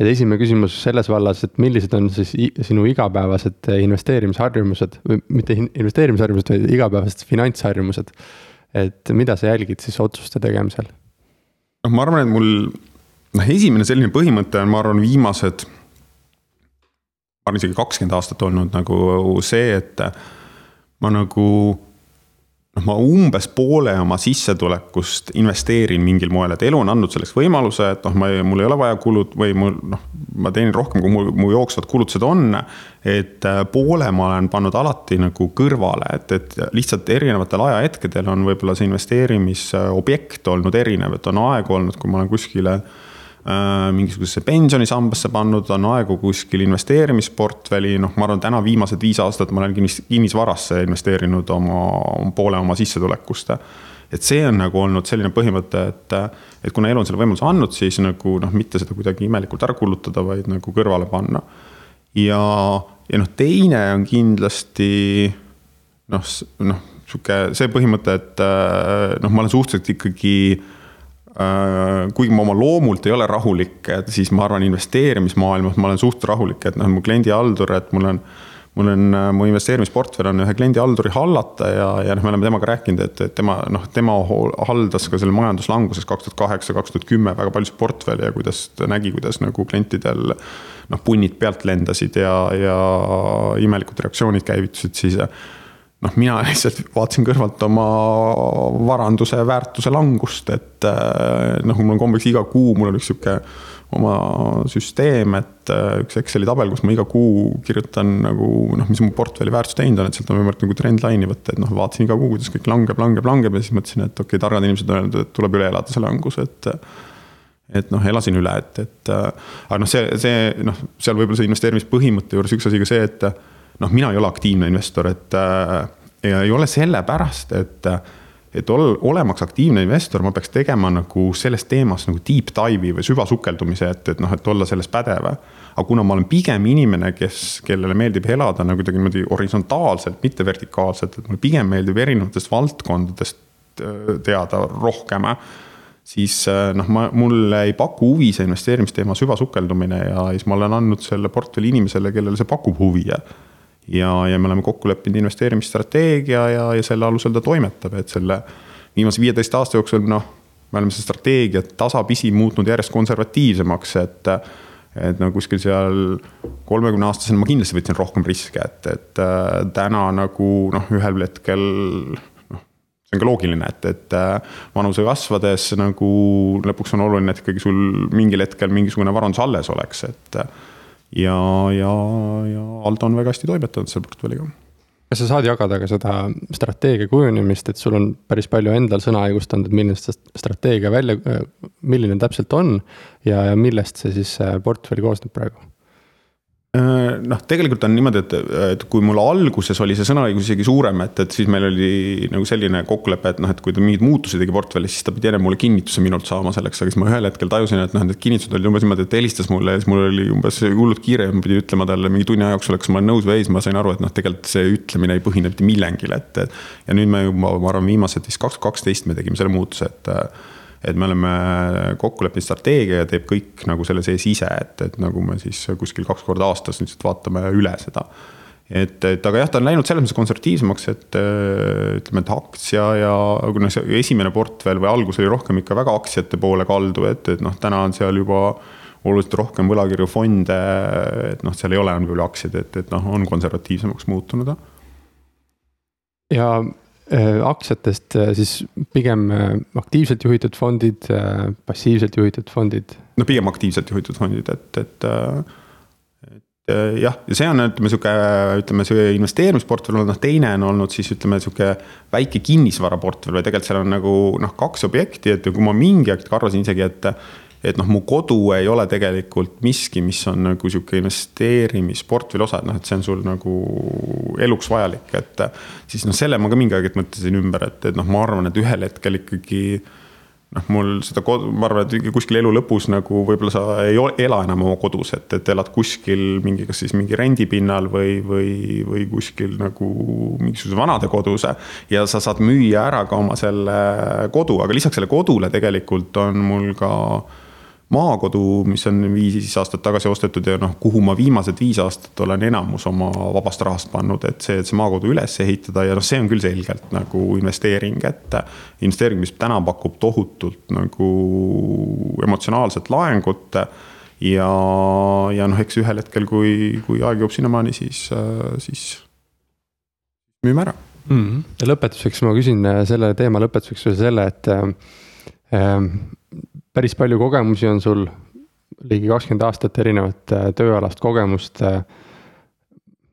et esimene küsimus selles vallas, et millised on siis sinu igapäevased investeerimisharjumused või mitte investeerimisharjumused, vaid igapäevased finantsharjumused. et mida sa jälgid siis otsuste tegemisel? noh, ma arvan, et mul noh, esimene selline põhimõte on, ma arvan, viimased. ma arvan isegi kakskümmend aastat olnud nagu see, et ma nagu noh, ma umbes poole oma sissetulekust investeerin mingil moel, et elu on andnud selleks võimaluse, et noh, ma mul ei ole vaja kulud või mul noh, ma teenin rohkem, kui mul, mu jooksvad kulutused on. et äh, poole ma olen pannud alati nagu kõrvale, et, et lihtsalt erinevatel ajahetkedel on võib-olla see investeerimisobjekt olnud erinev, et on aegu olnud, kui ma olen kuskile Äh, mingisugusesse pensionisambasse pannud, on aegu kuskil investeerimisportfelli, noh, ma arvan, täna viimased viis aastat ma olen kinnisvarasse investeerinud oma, poole oma sissetulekust. et see on nagu olnud selline põhimõte, et, et kuna elu on selle võimaluse andnud, siis nagu noh, mitte seda kuidagi imelikult ära kulutada, vaid nagu kõrvale panna. ja, ja noh, teine on kindlasti noh, noh, sihuke see põhimõte, et noh, ma olen suhteliselt ikkagi Äh, kuigi ma oma loomult ei ole rahulik, siis ma arvan, investeerimismaailmas ma olen suht rahulik, et noh, mu kliendihaldur, et mul on. mul on, äh, mu investeerimisportfell on ühe kliendihalduri hallata ja, ja noh, me oleme temaga rääkinud, et, et tema noh, tema haldas ka selle majanduslanguses kaks tuhat kaheksa, kaks tuhat kümme väga paljusid portfelle ja kuidas ta nägi, kuidas nagu klientidel. noh, punnid pealt lendasid ja, ja imelikud reaktsioonid käivitusid siis noh, mina lihtsalt vaatasin kõrvalt oma varanduse väärtuse langust, et äh, noh, mul on kombeks iga kuu, mul on üks sihuke oma süsteem, et äh, üks Exceli tabel, kus ma iga kuu kirjutan nagu noh, mis mu portfelli väärtus teinud on, et sealt on võimalik nagu trendline'i võtta, et noh, vaatasin iga kuu, kuidas kõik langeb, langeb, langeb ja siis mõtlesin, et okei okay,, targad inimesed on öelnud, et tuleb üle elada see langus, et et noh, elasin üle, et, et aga noh, see, see noh, seal võib-olla see investeerimispõhimõtte juures üks asi ka see, et noh, mina ei ole aktiivne investor, et äh, ja ei ole sellepärast, et et ol, olemaks aktiivne investor, ma peaks tegema nagu selles teemas nagu deep dive'i või süvasukeldumise, et, et noh, et olla selles pädev. aga kuna ma olen pigem inimene, kes, kellele meeldib elada nagu kuidagi niimoodi horisontaalselt, mitte vertikaalselt, et mulle pigem meeldib erinevatest valdkondadest äh, teada rohkem siis äh, noh, ma, mulle ei paku huvi see investeerimisteema süvasukeldumine ja siis ma olen andnud selle portfelli inimesele, kellele see pakub huvi ja, ja me oleme kokku leppinud investeerimisstrateegia ja, ja selle alusel ta toimetab, et selle viimase viieteist aasta jooksul noh, me oleme seda strateegiat tasapisi muutnud järjest konservatiivsemaks, et et no kuskil seal kolmekümne aastasena ma kindlasti võtsin rohkem riske, et, et äh, täna nagu noh, ühel hetkel noh, see on ka loogiline, et, et äh, vanuse kasvades nagu lõpuks on oluline, et ikkagi sul mingil hetkel mingisugune varandus alles oleks, et ja, ja, ja Aldo on väga hästi toimetanud selle portfelliga kas sa saad jagada ka seda strateegia kujunemist, et sul on päris palju endal sõnaõigustanud, et milline see strateegia välja, milline täpselt on ja, ja millest see siis portfell koosneb praegu? Äh, noh, tegelikult on niimoodi, et, et kui mul alguses oli see sõnaõigus isegi suurem, et, et siis meil oli nagu selline kokkulepe, et noh, et kui ta mingeid muutusi tegi portfellis, siis ta pidi enne mulle kinnituse minult saama selleks, aga siis ma ühel hetkel tajusin, et noh, need kinnitused olid umbes niimoodi, et helistas mulle ja siis mul oli umbes hullult kiire ja ma pidin ütlema talle mingi tunni aja jooksul, kas ma olen nõus või ei, siis ma sain aru, et noh, tegelikult see ütlemine ei põhine mitte millelgi, et, et. ja nüüd me juba, ma arvan, viimased vist kaks kaksteist me tegime selle muutuse, et et me oleme kokku leppinud strateegia ja teeb kõik nagu selle sees ise, et, et nagu me siis kuskil kaks korda aastas lihtsalt vaatame üle seda. et, et aga jah, ta on läinud selles mõttes konservatiivsemaks, et ütleme, et aktsia ja kuna see esimene portfell või algus oli rohkem ikka väga aktsiate poole kaldu, et, et noh, täna on seal juba oluliselt rohkem võlakirju, fonde, et noh, seal ei ole enam võib-olla aktsiaid, et, et noh, on konservatiivsemaks muutunud. ja Äh, aktsiatest äh, siis pigem äh, aktiivselt juhitud fondid, passiivselt juhitud fondid? no pigem aktiivselt juhitud fondid, et, et, et jah, ja see on, ütleme sihuke, ütleme see investeerimisportfell, noh teine on olnud siis ütleme sihuke väike kinnisvaraportfell või tegelikult seal on nagu noh, kaks objekti, et kui ma mingi aeg arvasin isegi, et et noh, mu kodu ei ole tegelikult miski, mis on nagu sihuke investeerimisportfelli osa, et noh, et see on sul nagu eluks vajalik, et. siis noh, selle ma ka mingi aeg mõtlesin ümber, et, et noh, ma arvan, et ühel hetkel ikkagi noh, mul seda kodu, ma arvan, et kuskil elu lõpus nagu võib-olla sa ei ela enam oma kodus, et, et elad kuskil mingi, kas siis mingi rendipinnal või, või, või kuskil nagu mingisuguse vanadekodus. ja sa saad müüa ära ka oma selle kodu, aga lisaks selle kodule tegelikult on mul ka maakodu, mis on viis aastat tagasi ostetud ja noh, kuhu ma viimased viis aastat olen enamus oma vabast rahast pannud, et see, et see maakodu üles ehitada ja noh, see on küll selgelt nagu investeering, et. investeering, mis täna pakub tohutult nagu emotsionaalset laengut. ja, ja noh, eks ühel hetkel, kui, kui aeg jõuab sinnamaani, siis, siis müüme ära mm. -hmm. ja lõpetuseks ma küsin äh, selle teema lõpetuseks veel selle, et äh, päris palju kogemusi on sul, ligi kakskümmend aastat erinevat äh, tööalast kogemust äh,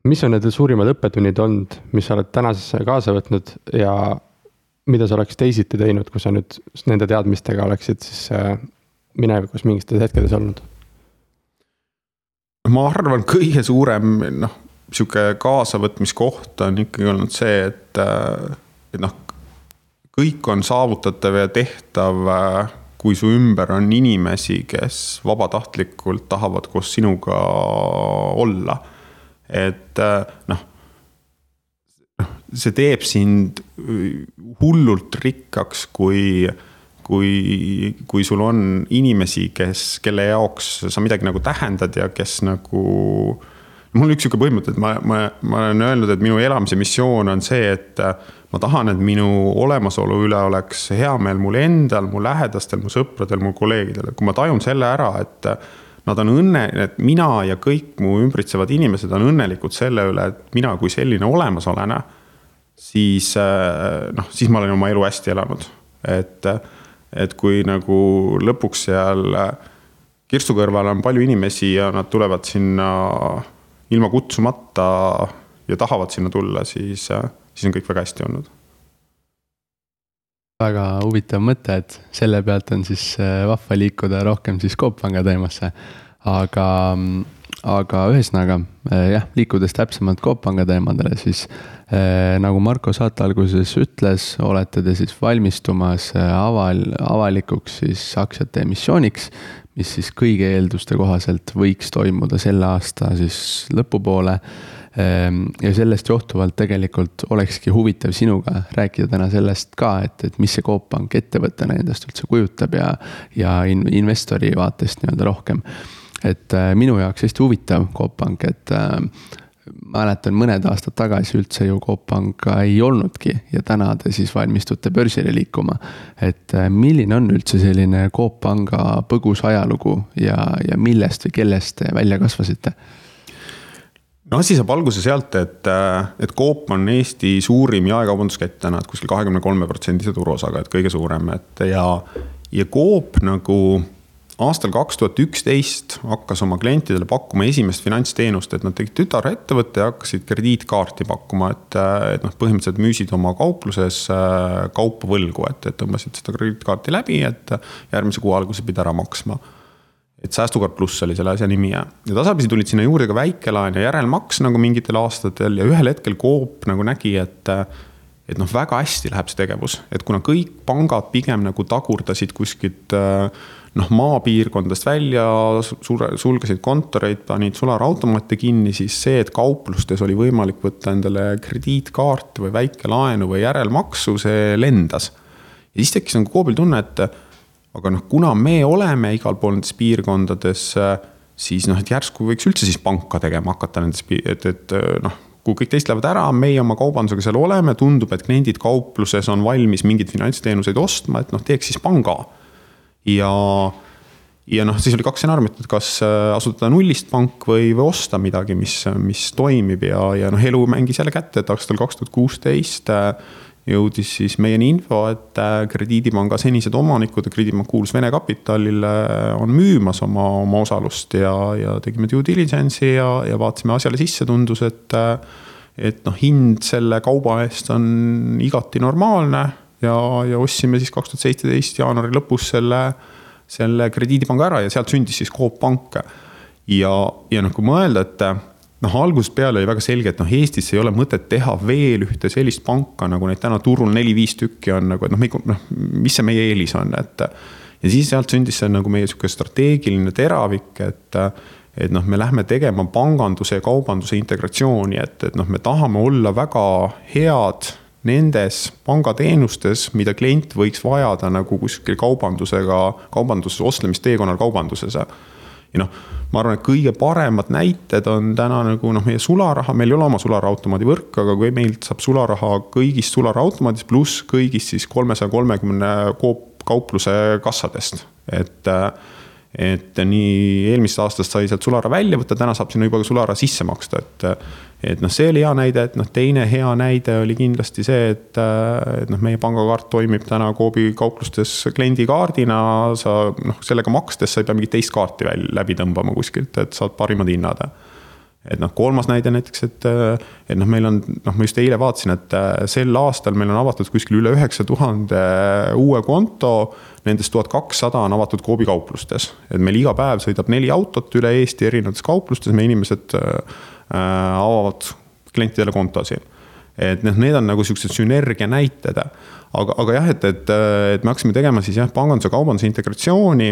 mis on need suurimad õppetunnid olnud, mis sa oled tänasesse kaasa võtnud ja mida sa oleks teisiti teinud, kui sa nüüd nende teadmistega oleksid siis äh, minevikus mingites hetkedes olnud? ma arvan, kõige suurem noh, sihuke kaasavõtmiskoht on ikkagi olnud see, et, et noh, kõik on saavutatav ja tehtav, kui su ümber on inimesi, kes vabatahtlikult tahavad koos sinuga olla. et äh, noh, see teeb sind hullult rikkaks, kui, kui, kui sul on inimesi, kes, kelle jaoks sa midagi nagu tähendad ja kes nagu mul on üks sihuke põhimõte, et ma, ma, ma olen öelnud, et minu elamise missioon on see, et ma tahan, et minu olemasolu üle oleks hea meel mul endal, mu lähedastel, mu sõpradel, mu kolleegidel, kui ma tajun selle ära, et Nad on õnne, et mina ja kõik mu ümbritsevad inimesed on õnnelikud selle üle, et mina kui selline olemas olen. siis äh, noh, siis ma olen oma elu hästi elanud, et, et kui nagu lõpuks seal kirstu kõrval on palju inimesi ja nad tulevad sinna ilma kutsumata ja tahavad sinna tulla, siis, siis on kõik väga hästi olnud väga huvitav mõte, et selle pealt on siis äh, vahva liikuda rohkem siis Coop Panga teemasse. aga, aga ühesõnaga äh, jah, liikudes täpsemalt Coop Panga teemadele, siis äh, nagu Marko saate alguses ütles, olete te siis valmistumas aval, avalikuks siis aktsiate emissiooniks, mis siis kõigi eelduste kohaselt võiks toimuda selle aasta siis lõpupoole ja sellest johtuvalt tegelikult olekski huvitav sinuga rääkida täna sellest ka, et, et mis see Coop Pank ettevõttena endast üldse kujutab ja, ja investori vaatest nii-öelda rohkem. et äh, minu jaoks hästi huvitav Coop Pank, et äh, mäletan mõned aastad tagasi üldse ju Coop Panka ei olnudki ja täna te siis valmistute börsile liikuma. et äh, milline on üldse selline Coop Panga põgus ajalugu ja, ja millest või kellest te välja kasvasite? No asi saab alguse sealt, et, äh, et Coop on Eesti suurim jaekaubanduskett täna, et kuskil kahekümne kolme protsendise turuosaga, et kõige suurem, et ja, ja Coop nagu aastal kaks tuhat üksteist hakkas oma klientidele pakkuma esimest finantsteenust, et nad tegid tütarettevõtte ja hakkasid krediitkaarti pakkuma, et, äh, et noh, põhimõtteliselt müüsid oma kaupluses äh, kaupa võlgu, et, et tõmbasid seda krediitkaarti läbi, et järgmise kuu alguses pidi ära maksma et säästukaart pluss oli selle asja nimi ja, ja tasapisi tulid sinna juurde ka väikelaen ja järelmaks nagu mingitel aastatel ja ühel hetkel Coop nagu nägi, et. et noh, väga hästi läheb see tegevus, et kuna kõik pangad pigem nagu tagurdasid kuskilt noh, maapiirkondadest välja, sulgesid kontoreid, panid sularaautomaate kinni, siis see, et kauplustes oli võimalik võtta endale krediitkaarti või väikelaenu või järelmaksu, see lendas. ja siis tekkis nagu Coopil tunne, et aga noh, kuna me oleme igal pool nendes piirkondades, siis noh, et järsku võiks üldse siis panka tegema hakata nendes, et, et noh, kui kõik teist lähevad ära, meie oma kaubandusega seal oleme, tundub, et kliendid kaupluses on valmis mingeid finantsteenuseid ostma, et noh, teeks siis panga. ja, ja noh, siis oli kaks stsenaariumit, et kas äh, asutada nullist pank või, või osta midagi, mis, mis toimib ja, ja noh, elu mängis jälle kätte, et aastal kaks tuhat kuusteist äh, jõudis siis meieni info, et äh, krediidipanga senised omanikud krediidipank kuulus Vene Kapitalile, on müümas oma, oma osalust ja, ja tegime due diligence'i ja, ja vaatasime asjale sisse, tundus, et. et noh, hind selle kauba eest on igati normaalne ja, ja ostsime siis kaks tuhat seitseteist jaanuari lõpus selle, selle krediidipanga ära ja sealt sündis siis Coop Pank. ja, ja noh, kui mõelda, et noh, algusest peale oli väga selge, et noh, Eestis ei ole mõtet teha veel ühte sellist panka, nagu neid täna turul neli-viis tükki on nagu, et noh, noh, mis see meie eelis on, et. ja siis sealt sündis see nagu meie sihuke strateegiline teravik, et et noh, me lähme tegema panganduse ja kaubanduse integratsiooni, et, et noh, me tahame olla väga head nendes pangateenustes, mida klient võiks vajada nagu kuskil kaubandusega, kaubanduses, ostlemisteekonnal kaubanduses. Ja noh ma arvan, et kõige paremad näited on täna nagu noh, meie sularaha, meil ei ole oma sularahaautomaadi võrk, aga kui meilt saab sularaha kõigist sularahaautomaadist pluss kõigist siis kolmesaja kolmekümne kaupluse kassadest, et et nii eelmisest aastast sai sealt sularaha välja võtta, täna saab sinna juba ka sularaha sisse maksta, et. Et noh, see oli hea näide, et noh, teine hea näide oli kindlasti see, et, et noh, meie pangakaart toimib täna Coopi kauplustes kliendikaardina. sa noh, sellega makstes sa ei pea mingit teist kaarti välja läbi tõmbama kuskilt, et saad parimad hinnad et noh, kolmas näide näiteks, et, et noh, meil on, noh, ma just eile vaatasin, et sel aastal meil on avatud kuskil üle üheksa tuhande uue konto nendest tuhat kakssada on avatud Coopi kauplustes. et meil iga päev sõidab neli autot üle Eesti erinevates kauplustes, meie inimesed äh, avavad klientidele kontosid. et noh, need on nagu siuksed sünergia näited. aga, aga jah, et, et, et me hakkasime tegema siis jah, panganduse, kaubanduse integratsiooni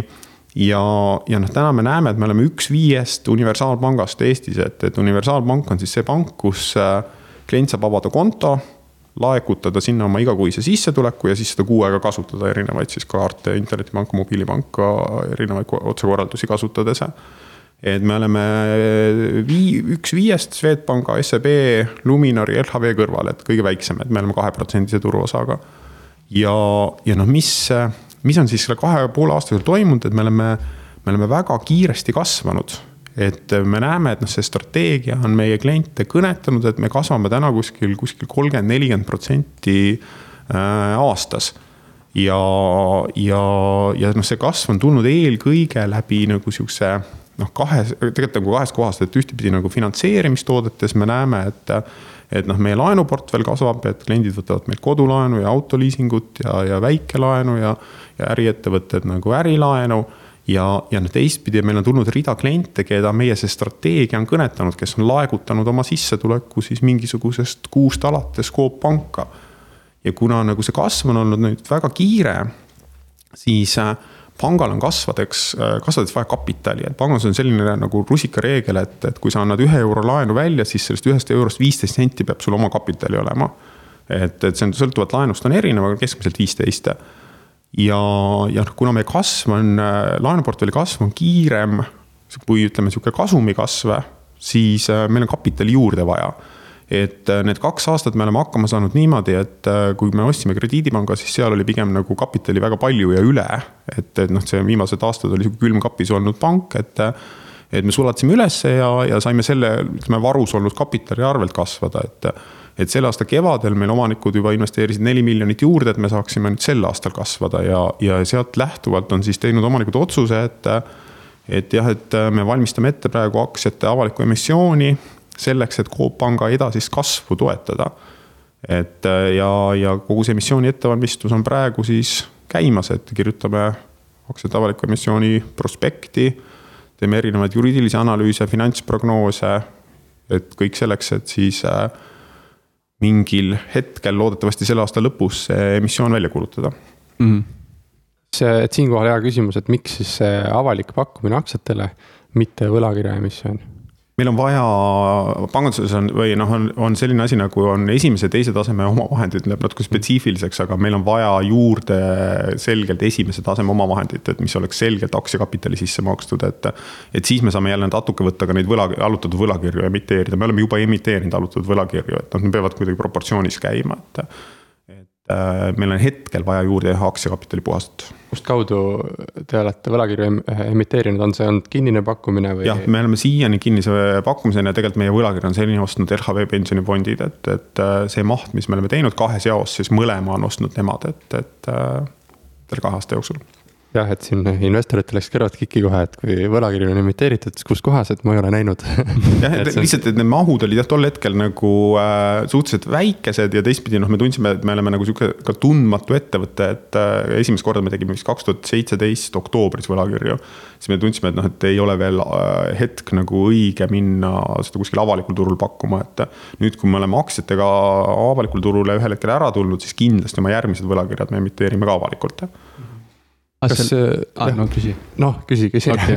ja, ja noh, täna me näeme, et me oleme üks viiest universaalpangast Eestis, et, et universaalpank on siis see pank, kus äh, klient saab avada konto laekutada sinna oma igakuise sissetuleku ja siis seda kuu aega kasutada erinevaid siis kaarte, internetipanka, mobiilipanka, erinevaid otsekorraldusi kasutades. Et me oleme vii-, üks viiest Swedbanka, SEB, Luminori, LHV kõrval, et kõige väiksem, et me oleme kaheprotsendise turuosaga. ja, ja noh, mis, mis on siis selle kahe poole aasta jooksul toimunud, et me oleme, me oleme väga kiiresti kasvanud et me näeme, et noh, see strateegia on meie kliente kõnetanud, et me kasvame täna kuskil, kuskil kolmkümmend, nelikümmend protsenti äh, aastas. ja, ja, ja noh, see kasv on tulnud eelkõige läbi nagu sihukese noh, kahe, tegelikult nagu kahest kohast, et ühtepidi nagu finantseerimistoodetes me näeme, et et noh, meie laenuportfell kasvab, et kliendid võtavad meilt kodulaenu ja autoliisingut ja, ja väikelaenu ja, ja äriettevõtted nagu ärilaenu ja, ja noh, teistpidi meil on tulnud rida kliente, keda meie see strateegia on kõnetanud, kes on laegutanud oma sissetuleku siis mingisugusest kuust alates Coop Panka. ja kuna nagu see kasv on olnud nüüd väga kiire, siis äh, pangal on kasvadeks, äh, kasvades vaja kapitali, et pangas on selline nagu rusikareegel, et, et kui sa annad ühe euro laenu välja, siis sellest ühest eurost viisteist senti peab sul oma kapitali olema. et, et see on sõltuvalt laenust on erinev, aga keskmiselt viisteist. Ja, ja noh, kuna meie kasv on, äh, laenuportfelli kasv on kiirem kui ütleme, sihuke kasumi kasv, siis äh, meil on kapitali juurde vaja et äh, need kaks aastat me oleme hakkama saanud niimoodi, et kui me ostsime krediidipanga, siis seal oli pigem nagu kapitali väga palju ja üle. et, et noh, see viimased aastad oli sihuke külmkapis olnud pank, et. et me sulatasime ülesse ja, ja saime selle, ütleme varus olnud kapitali arvelt kasvada, et et selle aasta kevadel meil omanikud juba investeerisid neli miljonit juurde, et me saaksime nüüd sel aastal kasvada ja, ja sealt lähtuvalt on siis teinud omanikud otsuse, et. et jah, et me valmistame ette praegu aktsiate avalikku emissiooni selleks, et Coop Panga edasist kasvu toetada. et ja, ja kogu see emissiooni ettevalmistus on praegu siis käimas, et kirjutame aktsiate avaliku emissiooni prospekti. teeme erinevaid juriidilisi analüüse, finantsprognoose, et kõik selleks, et siis äh, mingil hetkel, loodetavasti selle aasta lõpus, see emissioon välja kuulutada mm. -hmm. see, et siinkohal hea küsimus, et miks siis see avalik pakkumine aktsiatele, mitte võlakirja emissioon meil on vaja, panganduses on või noh, on, on selline asi nagu on esimese, teise taseme omavahendid, läheb natuke spetsiifiliseks, aga meil on vaja juurde selgelt esimese taseme omavahendit, et mis oleks selgelt aktsiakapitali sisse makstud, et. et siis me saame jälle natuke võtta ka neid võla, allutatud võlakirju emiteerida, me oleme juba emiteerinud allutatud võlakirju, et need peavad kuidagi proportsioonis käima, et. Äh, meil on hetkel vaja juurde aktsiakapitali puhast kust kaudu te olete võlakirju emiteerinud, on see olnud kinnine pakkumine või? jah, me oleme siiani kinnise pakkumisena ja tegelikult meie võlakirja on seni ostnud LHV pensionifondid, et, et äh, see maht, mis me oleme teinud kahes jaos, siis mõlema on ostnud nemad, et, et äh, selle kahe aasta jooksul jah, et siin investoritel läks kõrvad kikki kohe, et kui võlakirju on emiteeritud, siis kus kohas, et ma ei ole näinud jah, et lihtsalt, et need mahud olid jah, tol hetkel nagu äh, suhteliselt väikesed ja teistpidi noh, me tundsime, et me oleme nagu sihuke ka tundmatu ettevõte, et äh, esimest korda me tegime vist kaks tuhat seitseteist oktoobris võlakirju. siis me tundsime, et noh, et ei ole veel äh, hetk nagu õige minna seda kuskil avalikul turul pakkuma, et. nüüd, kui me oleme aktsiatega avalikul turule ühel hetkel ära tulnud, siis kindlasti oma järgmised võlakirjad me emiteerime ka avalikult Ah, kas see, ah, no küsi. noh, küsi, küsi okay.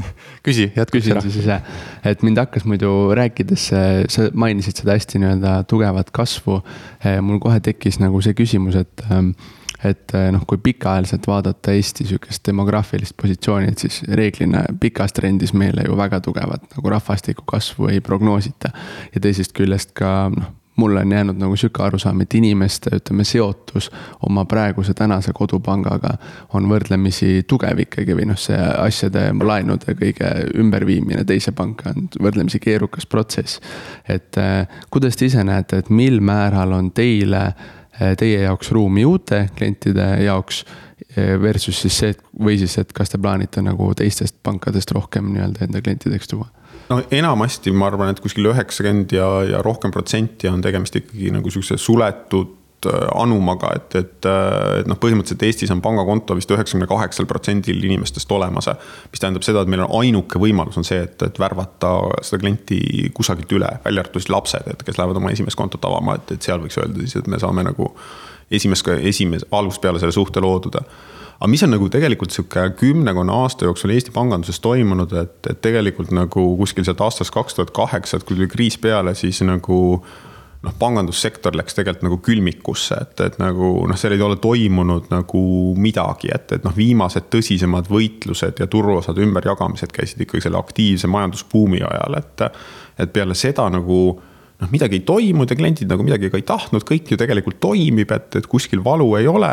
küsi, jätka. küsin siis ise, et mind hakkas muidu rääkides, sa mainisid seda hästi nii-öelda tugevat kasvu. Eh, mul kohe tekkis nagu see küsimus, et, ehm, et eh, noh, kui pikaajaliselt vaadata Eesti sihukest demograafilist positsiooni, et siis reeglina pikas trendis meile ju väga tugevat nagu rahvastiku kasvu ei prognoosita. ja teisest küljest ka noh mulle on jäänud nagu sihuke arusaam, et inimeste, ütleme, seotus oma praeguse tänase kodupangaga on võrdlemisi tugev ikkagi või noh, see asjade, laenude kõige ümberviimine teise panka on võrdlemisi keerukas protsess. et äh, kuidas te ise näete, et mil määral on teile, äh, teie jaoks ruumi uute klientide jaoks äh, versus siis see, või siis, et kas te plaanite nagu teistest pankadest rohkem nii-öelda enda klientideks tuua no enamasti ma arvan, et kuskil üheksakümmend ja, ja rohkem protsenti on tegemist ikkagi nagu sihukese suletud äh, anumaga, et, et, äh, et noh, põhimõtteliselt Eestis on pangakonto vist üheksakümne kaheksal protsendil inimestest olemas. mis tähendab seda, et meil on ainuke võimalus on see, et, et värvata seda klienti kusagilt üle, välja arvatud siis lapsed, et kes lähevad oma esimest kontot avama, et, et seal võiks öelda siis, et me saame nagu esimest, esimese, algusest peale selle suhte looduda aga mis on nagu tegelikult sihuke kümnekonna aasta jooksul Eesti panganduses toimunud, et, et tegelikult nagu kuskil sealt aastast kaks tuhat kaheksa, et kui tuli kriis peale, siis nagu noh, pangandussektor läks tegelikult nagu külmikusse, et, et nagu noh, seal ei ole toimunud nagu midagi, et, et noh, viimased tõsisemad võitlused ja turuosade ümberjagamised käisid ikkagi selle aktiivse majandusbuumi ajal, et. et peale seda nagu noh, midagi ei toimunud ja kliendid nagu midagi ka ei tahtnud, kõik ju tegelikult toimib, et, et kuskil valu ei ole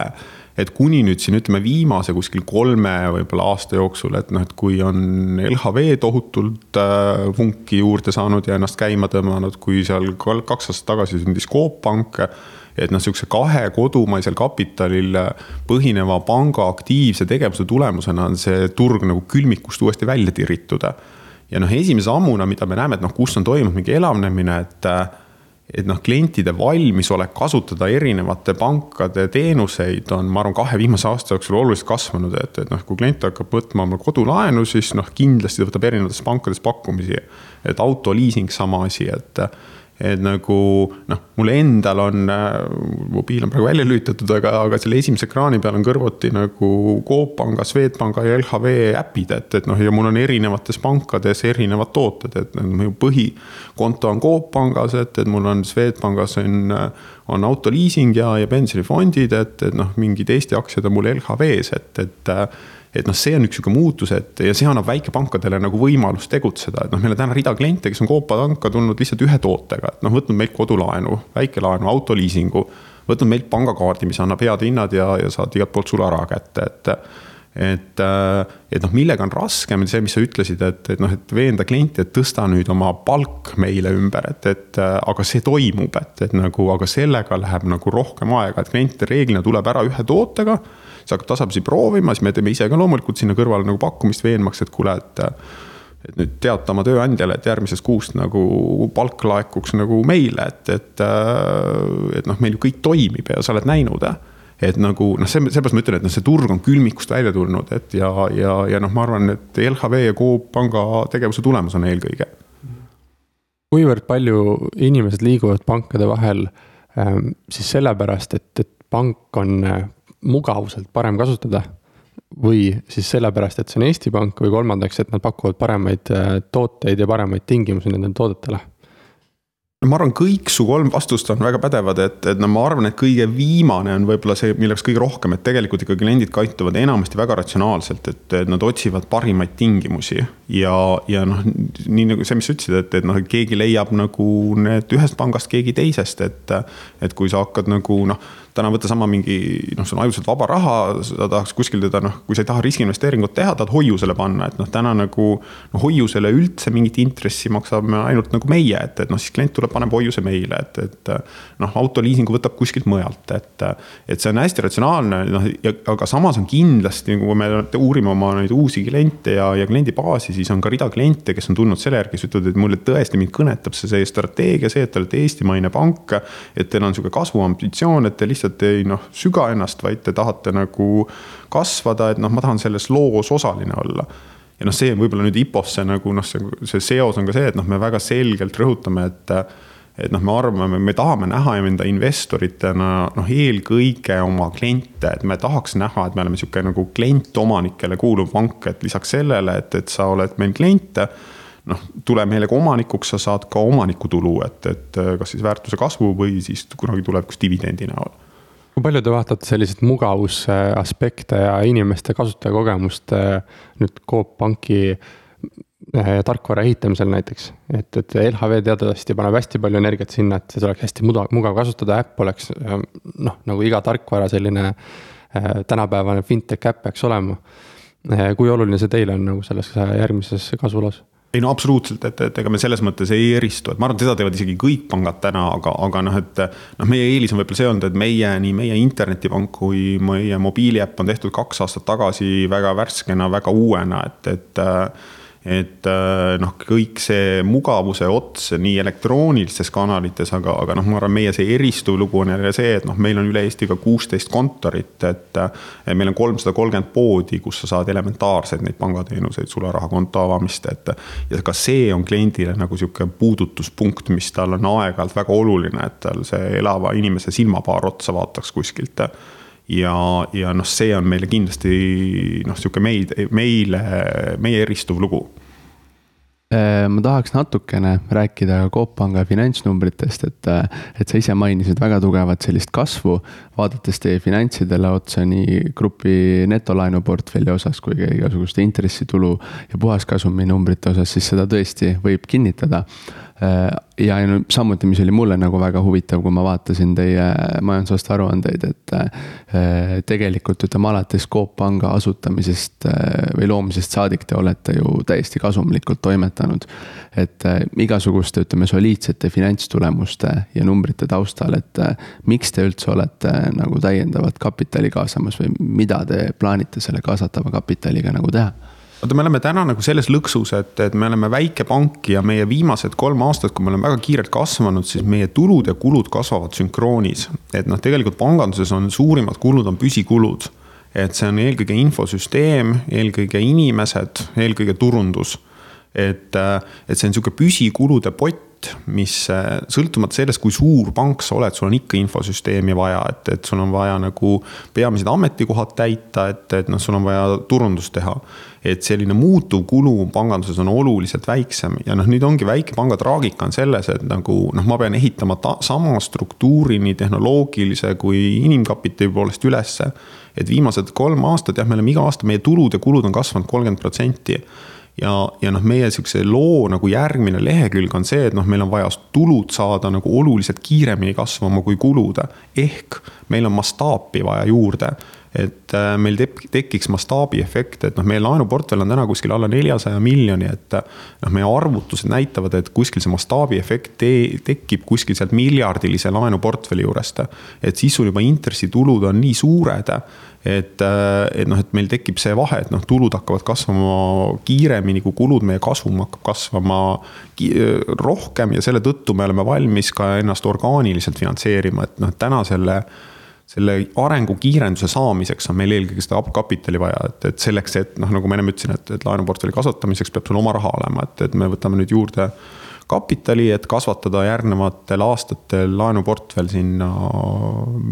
et kuni nüüd siin ütleme viimase kuskil kolme võib-olla aasta jooksul, et noh, et kui on LHV tohutult äh, vunki juurde saanud ja ennast käima tõmmanud, kui seal kaks aastat tagasi sündis Coop Pank et noh, sihukese kahe kodumaisel kapitalil põhineva panga aktiivse tegevuse tulemusena on see turg nagu külmikust uuesti välja tiritud. ja noh, esimese ammuna, mida me näeme, et noh, kus on toimunud mingi elavnemine, et et noh, klientide valmisolek kasutada erinevate pankade teenuseid on, ma arvan, kahe viimase aasta jooksul oluliselt kasvanud, et, et noh, kui klient hakkab võtma oma kodulaenu, siis noh, kindlasti ta võtab erinevatest pankadest pakkumisi. et autoliising sama asi, et et nagu noh, mul endal on, äh, mobiil on praegu välja lülitatud, aga, aga selle esimese ekraani peal on kõrvuti nagu Coop Panga, Swedbanka ja LHV äpid, et, et noh, ja mul on erinevates pankades erinevad tooted, et minu põhikonto on Coop Pangas, et, et mul on Swedbankis on, on autoliising ja, ja pensionifondid, et, et noh, mingid Eesti aktsiad on mul LHV-s, et, et et noh, see on üks sihuke muutus, et ja see annab väikepankadele nagu võimalust tegutseda, et noh, meil on täna rida kliente, kes on Coop Panka tulnud lihtsalt ühe tootega, et noh, võtnud meilt kodulaenu, väikelaenu, autoliisingu. võtnud meilt pangakaardi, mis annab head hinnad ja, ja saad igalt poolt sularaha kätte, et et, et noh, millega on raskem, see, mis sa ütlesid, et, et noh, et veenda klienti, et tõsta nüüd oma palk meile ümber, et, et aga see toimub, et, et nagu, aga sellega läheb nagu rohkem aega, et klient reeglina tuleb ära ühe tootega siis hakkab tasapisi proovima, siis me teeme ise ka loomulikult sinna kõrvale nagu pakkumist veenmaks, et kuule, et et nüüd teata oma tööandjale, et järgmisest kuust nagu palk laekuks nagu meile, et, et, et noh, meil ju kõik toimib ja sa oled näinud et nagu noh, see, seepärast ma ütlen, et noh, see turg on külmikust välja tulnud, et ja, ja, ja noh, ma arvan, et LHV ja Coop panga tegevuse tulemus on eelkõige. kuivõrd palju inimesed liiguvad pankade vahel ähm, siis sellepärast, et, et pank on mugavuselt parem kasutada. või siis sellepärast, et see on Eesti Pank või kolmandaks, et nad pakuvad paremaid äh, tooteid ja paremaid tingimusi nendele toodetele ma arvan, kõik su kolm vastust on väga pädevad, et, et no ma arvan, et kõige viimane on võib-olla see, milleks kõige rohkem, et tegelikult ikkagi kliendid käituvad enamasti väga ratsionaalselt, et nad otsivad parimaid tingimusi. ja, ja noh, nii nagu see, mis sa ütlesid, et, et noh, keegi leiab nagu need ühest pangast, keegi teisest, et. et kui sa hakkad nagu noh täna võtta sama mingi noh, see on ajutiselt vaba raha, sa tahaks kuskil teda noh, kui sa ei taha riskiinvesteeringut teha, tahad hoiusele panna, et noh, täna nagu. no hoiusele üldse mingit intressi maksame ainult nagu meie, et, et noh, siis klient tuleb, paneb hoiuse meile, et, et. noh, autoliisingu võtab kuskilt mujalt, et, et see on hästi ratsionaalne, noh, aga samas on kindlasti, kui me uurime oma neid uusi kliente ja, ja kliendibaasi, siis on ka rida kliente, kes on tulnud selle järgi, kes ütlevad, et mulle tõesti mind kõnetab see, see strateegia, see, et te olete eestimaine pank. et teil on sihuke kasvuambitsioon, et te lihtsalt lihtsalt ei noh, süga ennast, vaid te tahate nagu kasvada, et noh, ma tahan selles loos osaline olla ja noh, see võib-olla nüüd IPO-sse nagu noh, see, see seos on ka see, et noh, me väga selgelt rõhutame, et. et noh, me arvame, me tahame näha enda investoritena noh, eelkõige oma kliente, et me tahaks näha, et me oleme sihuke nagu klientomanikele kuuluv pank, et lisaks sellele, et, et sa oled meil klient noh, tule meile ka omanikuks, sa saad ka omanikutulu, et, et kas siis väärtuse kasvu või siis kunagi tulevikus dividendi näol kui palju te vaatate selliseid mugavusaspekte ja inimeste kasutajakogemust nüüd Coop Panki tarkvara ehitamisel näiteks. et, et LHV teatavasti paneb hästi palju energiat sinna, et seda oleks hästi mugav, mugav kasutada, äpp oleks noh, nagu iga tarkvara selline tänapäevane fintech äpp peaks olema. kui oluline see teile on nagu selles järgmises kasvuloos? Ei no absoluutselt, et, et ega me selles mõttes ei eristu, et ma arvan, et seda teevad isegi kõik pangad täna, aga, aga noh, et. noh, meie eelis on võib-olla see olnud, et meie, nii meie internetipank kui meie mobiiliäpp on tehtud kaks aastat tagasi väga värskena, väga uuena, et, et et äh, noh, kõik see mugavuse ots nii elektroonilistes kanalites, aga, aga noh, ma arvan, meie see eristuv lugu on jälle see, et noh, meil on üle Eesti ka kuusteist kontorit, et. meil on kolmsada kolmkümmend poodi, kus sa saad elementaarseid neid pangateenuseid, sularahakonto avamist, et. ja ka see on kliendile nagu sihuke puudutuspunkt, mis tal on aeg-ajalt väga oluline, et tal see elava inimese silmapaar otsa vaataks kuskilt ja, ja noh, see on meile kindlasti noh, sihuke meid, meile, meie eristuv lugu äh, ma tahaks natukene rääkida Coop Panga finantsnumbritest, et, et sa ise mainisid väga tugevat sellist kasvu. vaadates teie finantsidele otsa nii grupi netolaenuportfelli osas kui ka igasuguste intressitulu ja puhaskasumi numbrite osas, siis seda tõesti võib kinnitada Äh, ja samuti, mis oli mulle nagu väga huvitav, kui ma vaatasin teie majandusaasta aruandeid, et äh, tegelikult ütleme alates Coop Panga asutamisest äh, või loomisest saadik te olete ju täiesti kasumlikult toimetanud. et igasuguste, ütleme soliidsete finantstulemuste ja numbrite taustal, et miks te üldse olete nagu täiendavat kapitali kaasamas või mida te plaanite selle kaasatava kapitaliga nagu teha? Vaata, me oleme täna nagu selles lõksus, et, et me oleme väike pank ja meie viimased kolm aastat, kui me oleme väga kiirelt kasvanud, siis meie tulud ja kulud kasvavad sünkroonis. et noh, tegelikult panganduses on suurimad kulud on püsikulud. et see on eelkõige infosüsteem, eelkõige inimesed, eelkõige turundus. et, et see on sihuke püsikulude pott mis sõltumata sellest, kui suur pank sa oled, sul on ikka infosüsteemi vaja, et, et sul on vaja nagu peamised ametikohad täita, et, et noh, sul on vaja turundust teha et selline muutuvkulu panganduses on oluliselt väiksem ja noh, nüüd ongi väikepanga traagika on selles, et nagu noh, ma pean ehitama ta, sama struktuuri nii tehnoloogilise kui inimkapitali poolest ülesse. et viimased kolm aastat jah, me oleme iga aasta, meie tulud ja kulud on kasvanud kolmkümmend protsenti ja, ja noh, meie sihukese loo nagu järgmine lehekülg on see, et noh, meil on vaja tulud saada nagu oluliselt kiiremini kasvama kui kulud. ehk meil on mastaapi vaja juurde et äh, meil tek-, tekiks mastaabiefekt, et noh, meie laenuportfell on täna kuskil alla neljasaja miljoni, et noh, meie arvutused näitavad, et kuskil see mastaabiefekt te tekib kuskil sealt miljardilise laenuportfelli juurest. et siis sul juba intressitulud on nii suured, et, äh, et noh, et meil tekib see vahe, et noh, tulud hakkavad kasvama kiiremini kui kulud, meie kasum hakkab kasvama rohkem ja selle tõttu me oleme valmis ka ennast orgaaniliselt finantseerima, et noh, täna selle selle arengu kiirenduse saamiseks on meil eelkõige seda kapitali vaja, et, et selleks, et noh, nagu ma ennem ütlesin, et, et laenuportfelli kasvatamiseks peab sul oma raha olema, et, et me võtame nüüd juurde kapitali, et kasvatada järgnevatel aastatel laenuportfell sinna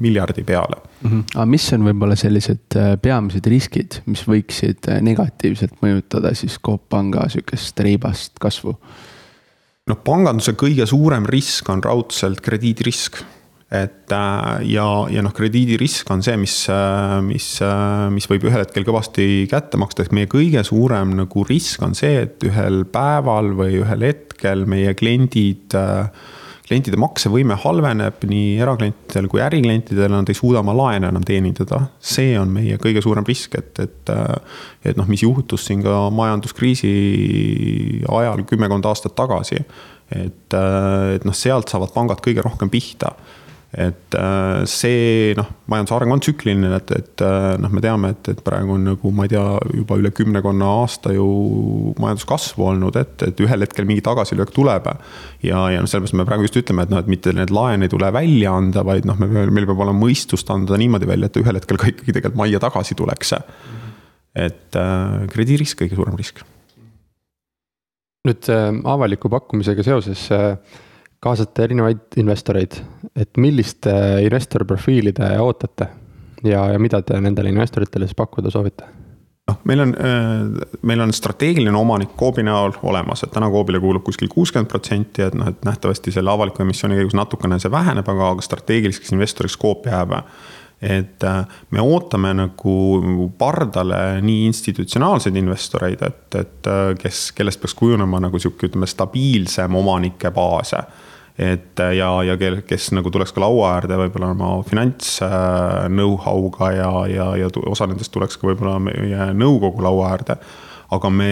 miljardi peale mm. -hmm. aga mis on võib-olla sellised äh, peamised riskid, mis võiksid äh, negatiivselt mõjutada siis Coop Panga sihukest reibast kasvu? noh, panganduse kõige suurem risk on raudselt krediidirisk et äh, ja, ja noh, krediidirisk on see, mis, äh, mis, äh, mis võib ühel hetkel kõvasti kätte maksta, ehk meie kõige suurem nagu risk on see, et ühel päeval või ühel hetkel meie kliendid klientide maksevõime halveneb nii eraklientidel kui äriklientidel, nad ei suuda oma laene enam teenindada. see on meie kõige suurem risk, et, et, et noh, mis juhtus siin ka majanduskriisi ajal kümmekond aastat tagasi. et, et noh, sealt saavad pangad kõige rohkem pihta et äh, see noh, majanduse areng on tsükliline, et, et äh, noh, me teame, et, et praegu on nagu ma ei tea, juba üle kümnekonna aasta ju majanduskasvu olnud, et, et ühel hetkel mingi tagasilöök tuleb. ja, ja noh, sellepärast me praegu just ütleme, et noh, et mitte need laene ei tule välja anda, vaid noh, me, meil peab olema mõistust anda niimoodi välja, et ühel hetkel ka ikkagi tegelikult majja tagasi tuleks. et äh, krediidirisk kõige suurem risk. nüüd äh, avaliku pakkumisega seoses äh, kaasate erinevaid investoreid, et millist investorprofiili te ootate ja, ja mida te nendele investoritele siis pakkuda soovite? noh, meil on, äh, meil on strateegiline omanik Coopi näol olemas, et täna Coopile kuulub kuskil kuuskümmend protsenti, et noh, et nähtavasti selle avaliku emissiooni käigus natukene see väheneb, aga, aga strateegiliseks investoriks Coop jääb. Et äh, me ootame nagu pardale nii institutsionaalseid investoreid, et, et äh, kes, kellest peaks kujunema nagu sihuke, ütleme, stabiilsem omanike baase et ja, ja kel, kes nagu tuleks ka laua äärde võib-olla oma finants know-how'ga ja, ja, ja osa nendest tuleks ka võib-olla meie nõukogu laua äärde. aga me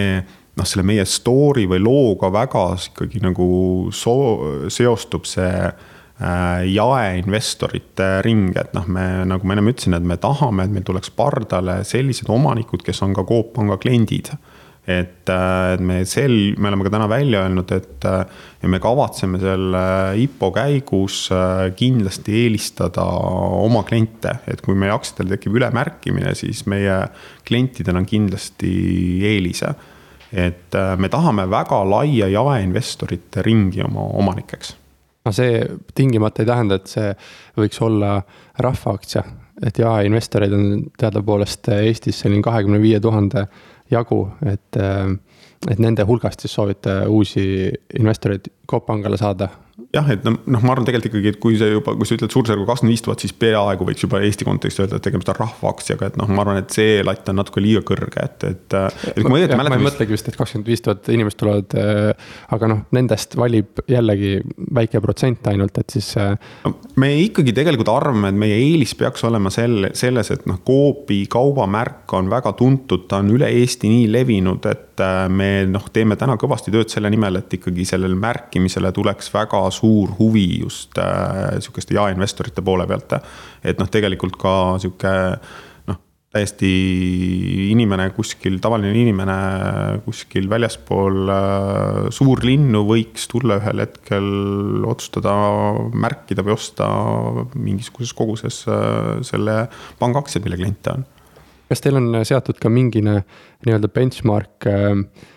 noh, selle meie story või looga väga ikkagi nagu soo-, seostub see äh, jaeinvestorite ring, et noh, me nagu ma ennem ütlesin, et me tahame, et meil tuleks pardale sellised omanikud, kes on ka Coop Panga kliendid et, äh, et me sel, me oleme ka täna välja öelnud, et äh, ja me kavatseme selle IPO käigus kindlasti eelistada oma kliente, et kui meie aktsiatel tekib ülemärkimine, siis meie klientidel on kindlasti eelise. Et äh, me tahame väga laia jaeinvestorite ringi oma omanikeks. no see tingimata ei tähenda, et see võiks olla rahvaaktsia, et jaeinvestoreid on teadupoolest Eestis selline kahekümne viie tuhande jagu, et, äh, et nende hulgast siis soovite uusi investoreid Coop Pangale saada jah, et noh, ma arvan tegelikult ikkagi, et kui see juba, kui sa ütled suurusjärgu kakskümmend viis tuhat, siis peaaegu võiks juba Eesti kontekstis öelda, et tegemist on rahvaaktsiaga, et noh, ma arvan, et see latt on natuke liiga kõrge, et, et. et kui ma õieti mäletan. ma ei mõtlegi vist, et kakskümmend viis tuhat inimest tulevad äh,, aga noh, nendest valib jällegi väike protsent ainult, et siis äh.... me ikkagi tegelikult arvame, et meie eelis peaks olema selle, selles, et noh, Coopi kaubamärk on väga tuntud, ta on üle Eesti nii levinud, et äh, me noh, teeme täna kõvasti tööd selle nimel, et ikkagi sellele märkimisele tuleks väga suur huvi just äh, sihukeste jaeinvestorite poole pealt. et noh, tegelikult ka sihuke noh, täiesti inimene kuskil, tavaline inimene kuskil väljaspool äh, suurlinnu võiks tulla ühel hetkel otsustada märkida või osta mingisuguses koguses äh, selle panga aktsiaid, mille klient ta on. kas teil on seatud ka mingine nii-öelda benchmark Äh,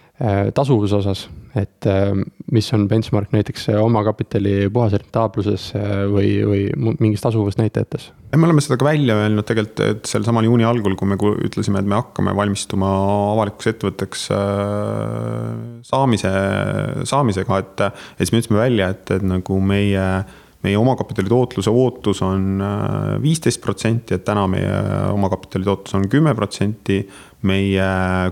tasuvuse osas, et äh, mis on benchmark näiteks äh, omakapitali puhasrentaabluses või, või mingis tasuvusnäitajates? me oleme seda ka välja öelnud tegelikult, et sel samal juuni algul, kui me ütlesime, et me hakkame valmistuma avalikuks ettevõtteks saamise, saamisega, et, et siis me ütlesime välja, et, et nagu meie meie omakapitali tootluse ootus on viisteist protsenti, et täna meie omakapitali tootlus on kümme protsenti meie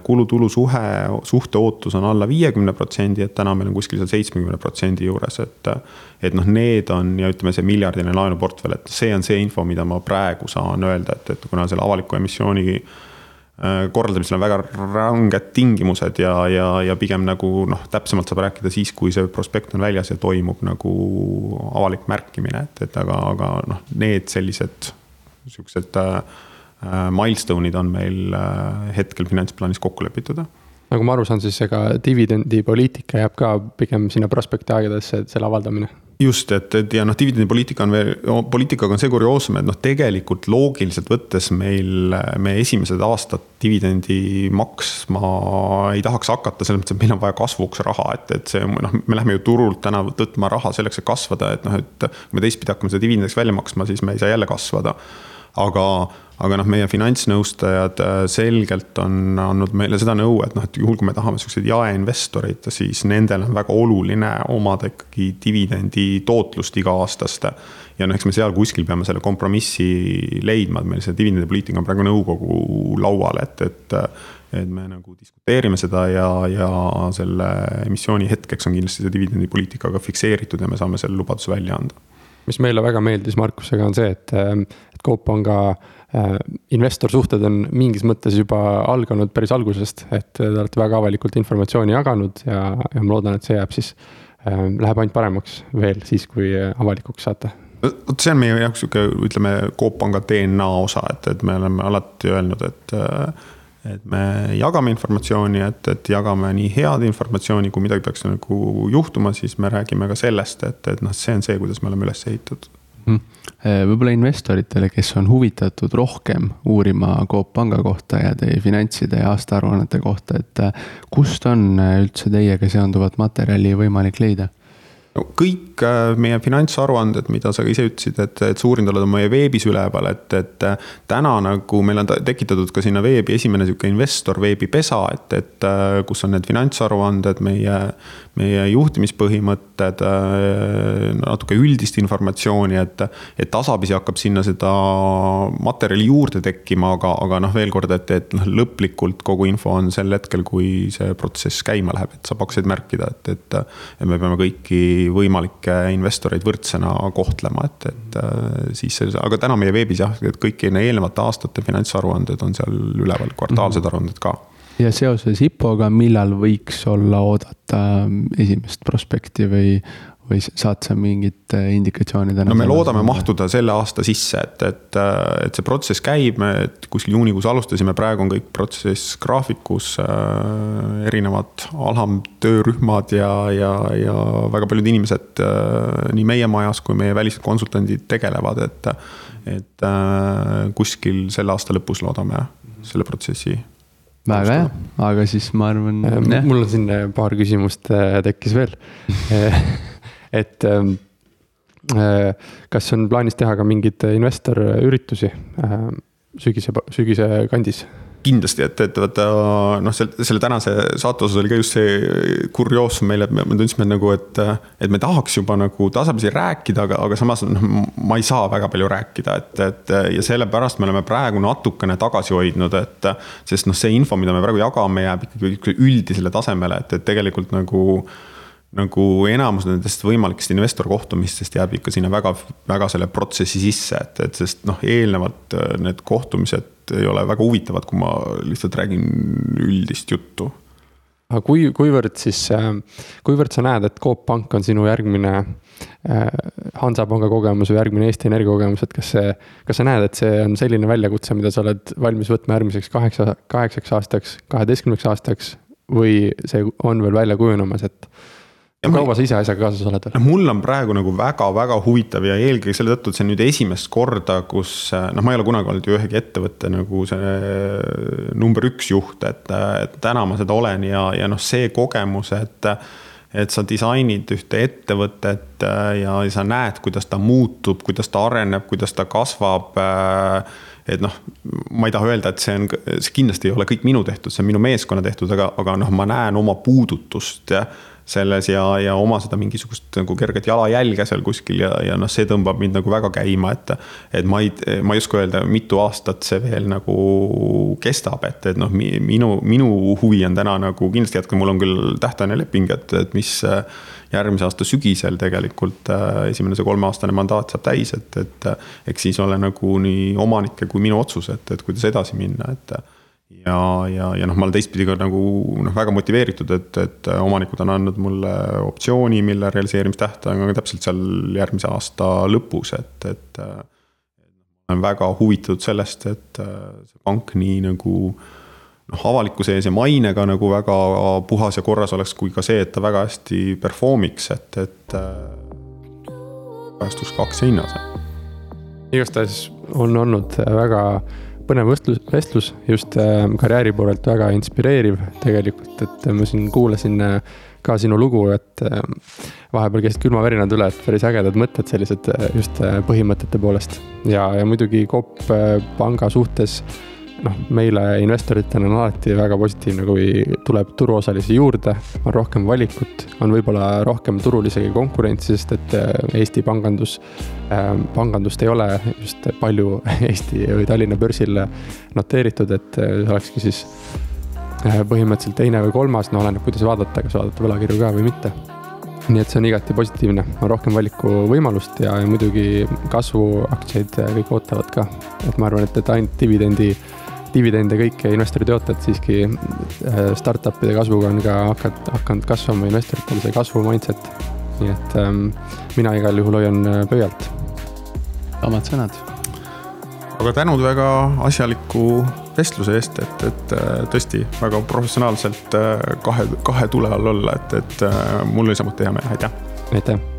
kulu-tulu suhe, suhte ootus on alla viiekümne protsendi, et täna meil on kuskil seal seitsmekümne protsendi juures, et. et noh, need on ja ütleme, see miljardiline laenuportfell, et see on see info, mida ma praegu saan öelda, et, et kuna selle avaliku emissiooni äh, korraldamisel on väga ranged tingimused ja, ja, ja pigem nagu noh, täpsemalt saab rääkida siis, kui see prospekt on väljas ja toimub nagu avalik märkimine, et, et aga, aga noh, need sellised siuksed äh, Äh, milstone'id on meil äh, hetkel finantsplaanis kokku lepitud nagu ma aru saan, siis ega dividendipoliitika jääb ka pigem sinna prospekti aegadesse, et selle avaldamine. just, et, et ja noh, dividendipoliitika on veel, poliitikaga on see kurioosum, et noh, tegelikult loogiliselt võttes meil, me esimesed aastad dividendi maksma ei tahaks hakata, selles mõttes, et meil on vaja kasvuks raha, et, et see noh, me lähme ju turult täna võtma raha selleks, et kasvada, et noh, et kui me teistpidi hakkame seda dividendiks välja maksma, siis me ei saa jälle kasvada. Aga aga noh, meie finantsnõustajad äh, selgelt on andnud meile seda nõu, et noh, et juhul, kui me tahame siukseid jaeinvestoreid, siis nendel on väga oluline omada ikkagi dividendi tootlust iga-aastast. ja noh, eks me seal kuskil peame selle kompromissi leidma, et meil see dividendipoliitika on praegu nõukogu laual, et, et et me nagu diskuteerime seda ja, ja selle emissiooni hetkeks on kindlasti see dividendipoliitikaga fikseeritud ja me saame selle lubaduse välja anda. Mis meile väga meeldis Markusega, on see, et, et Coop on ka Äh, investorsuhted on mingis mõttes juba alganud päris algusest, et te olete väga avalikult informatsiooni jaganud ja, ja ma loodan, et see jääb siis äh,, läheb ainult paremaks veel siis, kui avalikuks saate vot see on meie jaoks sihuke, ütleme, Coop Panga DNA osa, et, et me oleme alati öelnud, et. Et me jagame informatsiooni, et, et jagame nii head informatsiooni, kui midagi peaks nagu juhtuma, siis me räägime ka sellest, et, et noh, see on see, kuidas me oleme üles ehitatud mm.. võib-olla investoritele, kes on huvitatud rohkem uurima Coop Panga kohta ja teie finantside ja aastaaruannete kohta, et äh, kust on äh, üldse teiega seonduvat materjali võimalik leida? No kõik äh, meie finantsaruanded, mida sa ka ise ütlesid, et, et oled, on meie veebis üleval, et, et äh, täna nagu meil on tekitatud ka sinna veebi esimene sihuke investor veebipesa, et, et äh, kus on need finantsaruanded, meie, meie juhtimispõhimõtted, natuke üldist informatsiooni, et, et tasapisi hakkab sinna seda materjali juurde tekkima, aga, aga noh, veel kord, et, et noh, lõplikult kogu info on sel hetkel, kui see protsess käima läheb, et saab aktsiaid märkida, et, et, et me peame kõiki võimalikke investoreid võrdsena kohtlema, et, et äh, siis, aga täna meie veebis jah, et kõik eelnevate aastate finantsaruanded on seal üleval, kvartaalsed mhm. aruanded ka ja seoses IPO-ga, millal võiks olla oodata esimest prospekti või, või saad sa mingit äh, indikatsiooni täna? no me loodame mahtuda selle aasta sisse, et, et, äh, et see protsess käib, me kuskil juunikuus alustasime, praegu on kõik protsess graafikus äh,. erinevad alamtöörühmad ja, ja, ja väga paljud inimesed äh, nii meie majas kui meie välised konsultandid tegelevad, et. et äh, kuskil selle aasta lõpus loodame selle protsessi väga hea, aga siis ma arvan. mul on siin paar küsimust tekkis veel et ähm, äh, kas on plaanis teha ka mingeid investorüritusi äh, sügise, sügise kandis? kindlasti, et, et vaata noh, selle, selle tänase saate osas oli ka just see kurioosum meile, et me, me tundsime nagu, et, et me tahaks juba nagu tasapisi rääkida, aga, aga samas noh, ma ei saa väga palju rääkida, et, et ja sellepärast me oleme praegu natukene tagasi hoidnud, et. sest noh, see info, mida me praegu jagame, jääb ikkagi üldisele tasemele, et, et tegelikult nagu nagu enamus nendest võimalikest investorkohtumistest jääb ikka sinna väga, väga selle protsessi sisse, et, et sest noh, eelnevalt äh, need kohtumised ei ole väga huvitavad, kui ma lihtsalt räägin üldist juttu. aga kui, kuivõrd siis, äh, kuivõrd sa näed, et Coop Pank on sinu järgmine äh, Hansapanga kogemus või järgmine Eesti Energia kogemus, et kas see, kas sa näed, et see on selline väljakutse, mida sa oled valmis võtma järgmiseks kaheksa, kaheksaks aastaks, kaheteistkümneks aastaks või see on veel välja kujunemas, et kaua sa ise asjaga kaasas oled veel? mul on praegu nagu väga-väga huvitav ja eelkõige selle tõttu, et see on nüüd esimest korda, kus noh, ma ei ole kunagi olnud ju ühegi ettevõtte nagu see number üks juht, et, et täna ma seda olen ja, ja noh, see kogemus, et et sa disainid ühte ettevõtet ja sa näed, kuidas ta muutub, kuidas ta areneb, kuidas ta kasvab et noh, ma ei taha öelda, et see on, see kindlasti ei ole kõik minu tehtud, see on minu meeskonna tehtud, aga, aga noh, ma näen oma puudutust ja selles ja, ja oma seda mingisugust nagu kerget jalajälge seal kuskil ja, ja noh, see tõmbab mind nagu väga käima, et. et ma ei, ma ei oska öelda, mitu aastat see veel nagu kestab, et, et noh, minu, minu huvi on täna nagu kindlasti jätkata, mul on küll tähtajaline leping, et, et mis järgmise aasta sügisel tegelikult esimene see kolmeaastane mandaat saab täis, et, et eks siis ole nagu nii omanike kui minu otsus, et, et kuidas edasi minna, et ja, ja, ja noh, ma olen teistpidi ka nagu noh, väga motiveeritud, et, et omanikud on andnud mulle optsiooni, mille realiseerimistähtaeg on täpselt seal järgmise aasta lõpus, et, et. ma olen väga huvitatud sellest, et see pank nii nagu noh, avalikkuse ees ja mainega nagu väga puhas ja korras oleks, kui ka see, et ta väga hästi perform'iks, et, et. kajastuks ka aktsia hinnas. igastahes on olnud väga põnev vestlus, vestlus just äh, karjääri poolelt väga inspireeriv tegelikult, et ma siin kuulasin äh, ka sinu lugu, et äh, vahepeal käisid külmavärinad üle, et päris ägedad mõtted sellised just põhimõtete poolest. Ja, ja muidugi Coop panga suhtes noh, meile investoritena on alati väga positiivne, kui tuleb turuosalisi juurde, on rohkem valikut, on võib-olla rohkem turul isegi konkurentsi, sest et äh, Eesti pangandus, ähm, pangandust ei ole just palju Eesti või Tallinna börsil noteeritud, et äh, olekski siis äh, põhimõtteliselt teine või kolmas, no oleneb, kuidas vaadata, kas vaadata võlakirju ka või mitte nii et see on igati positiivne, on rohkem valikuvõimalust ja, ja muidugi kasvuaktsiaid kõik ootavad ka. et ma arvan, et, et ainult dividendi dividende kõike investorid ei oota, et siiski äh, startup'ide kasvuga on ka hakanud, hakanud kasvama investoritel see kasvu mindset. nii et ähm, mina igal juhul hoian äh, pöialt. omad sõnad. aga tänud väga asjaliku vestluse eest, et, et äh, tõesti väga professionaalselt kahe, kahe tule all olla, et, et mul oli samuti hea meel, aitäh. aitäh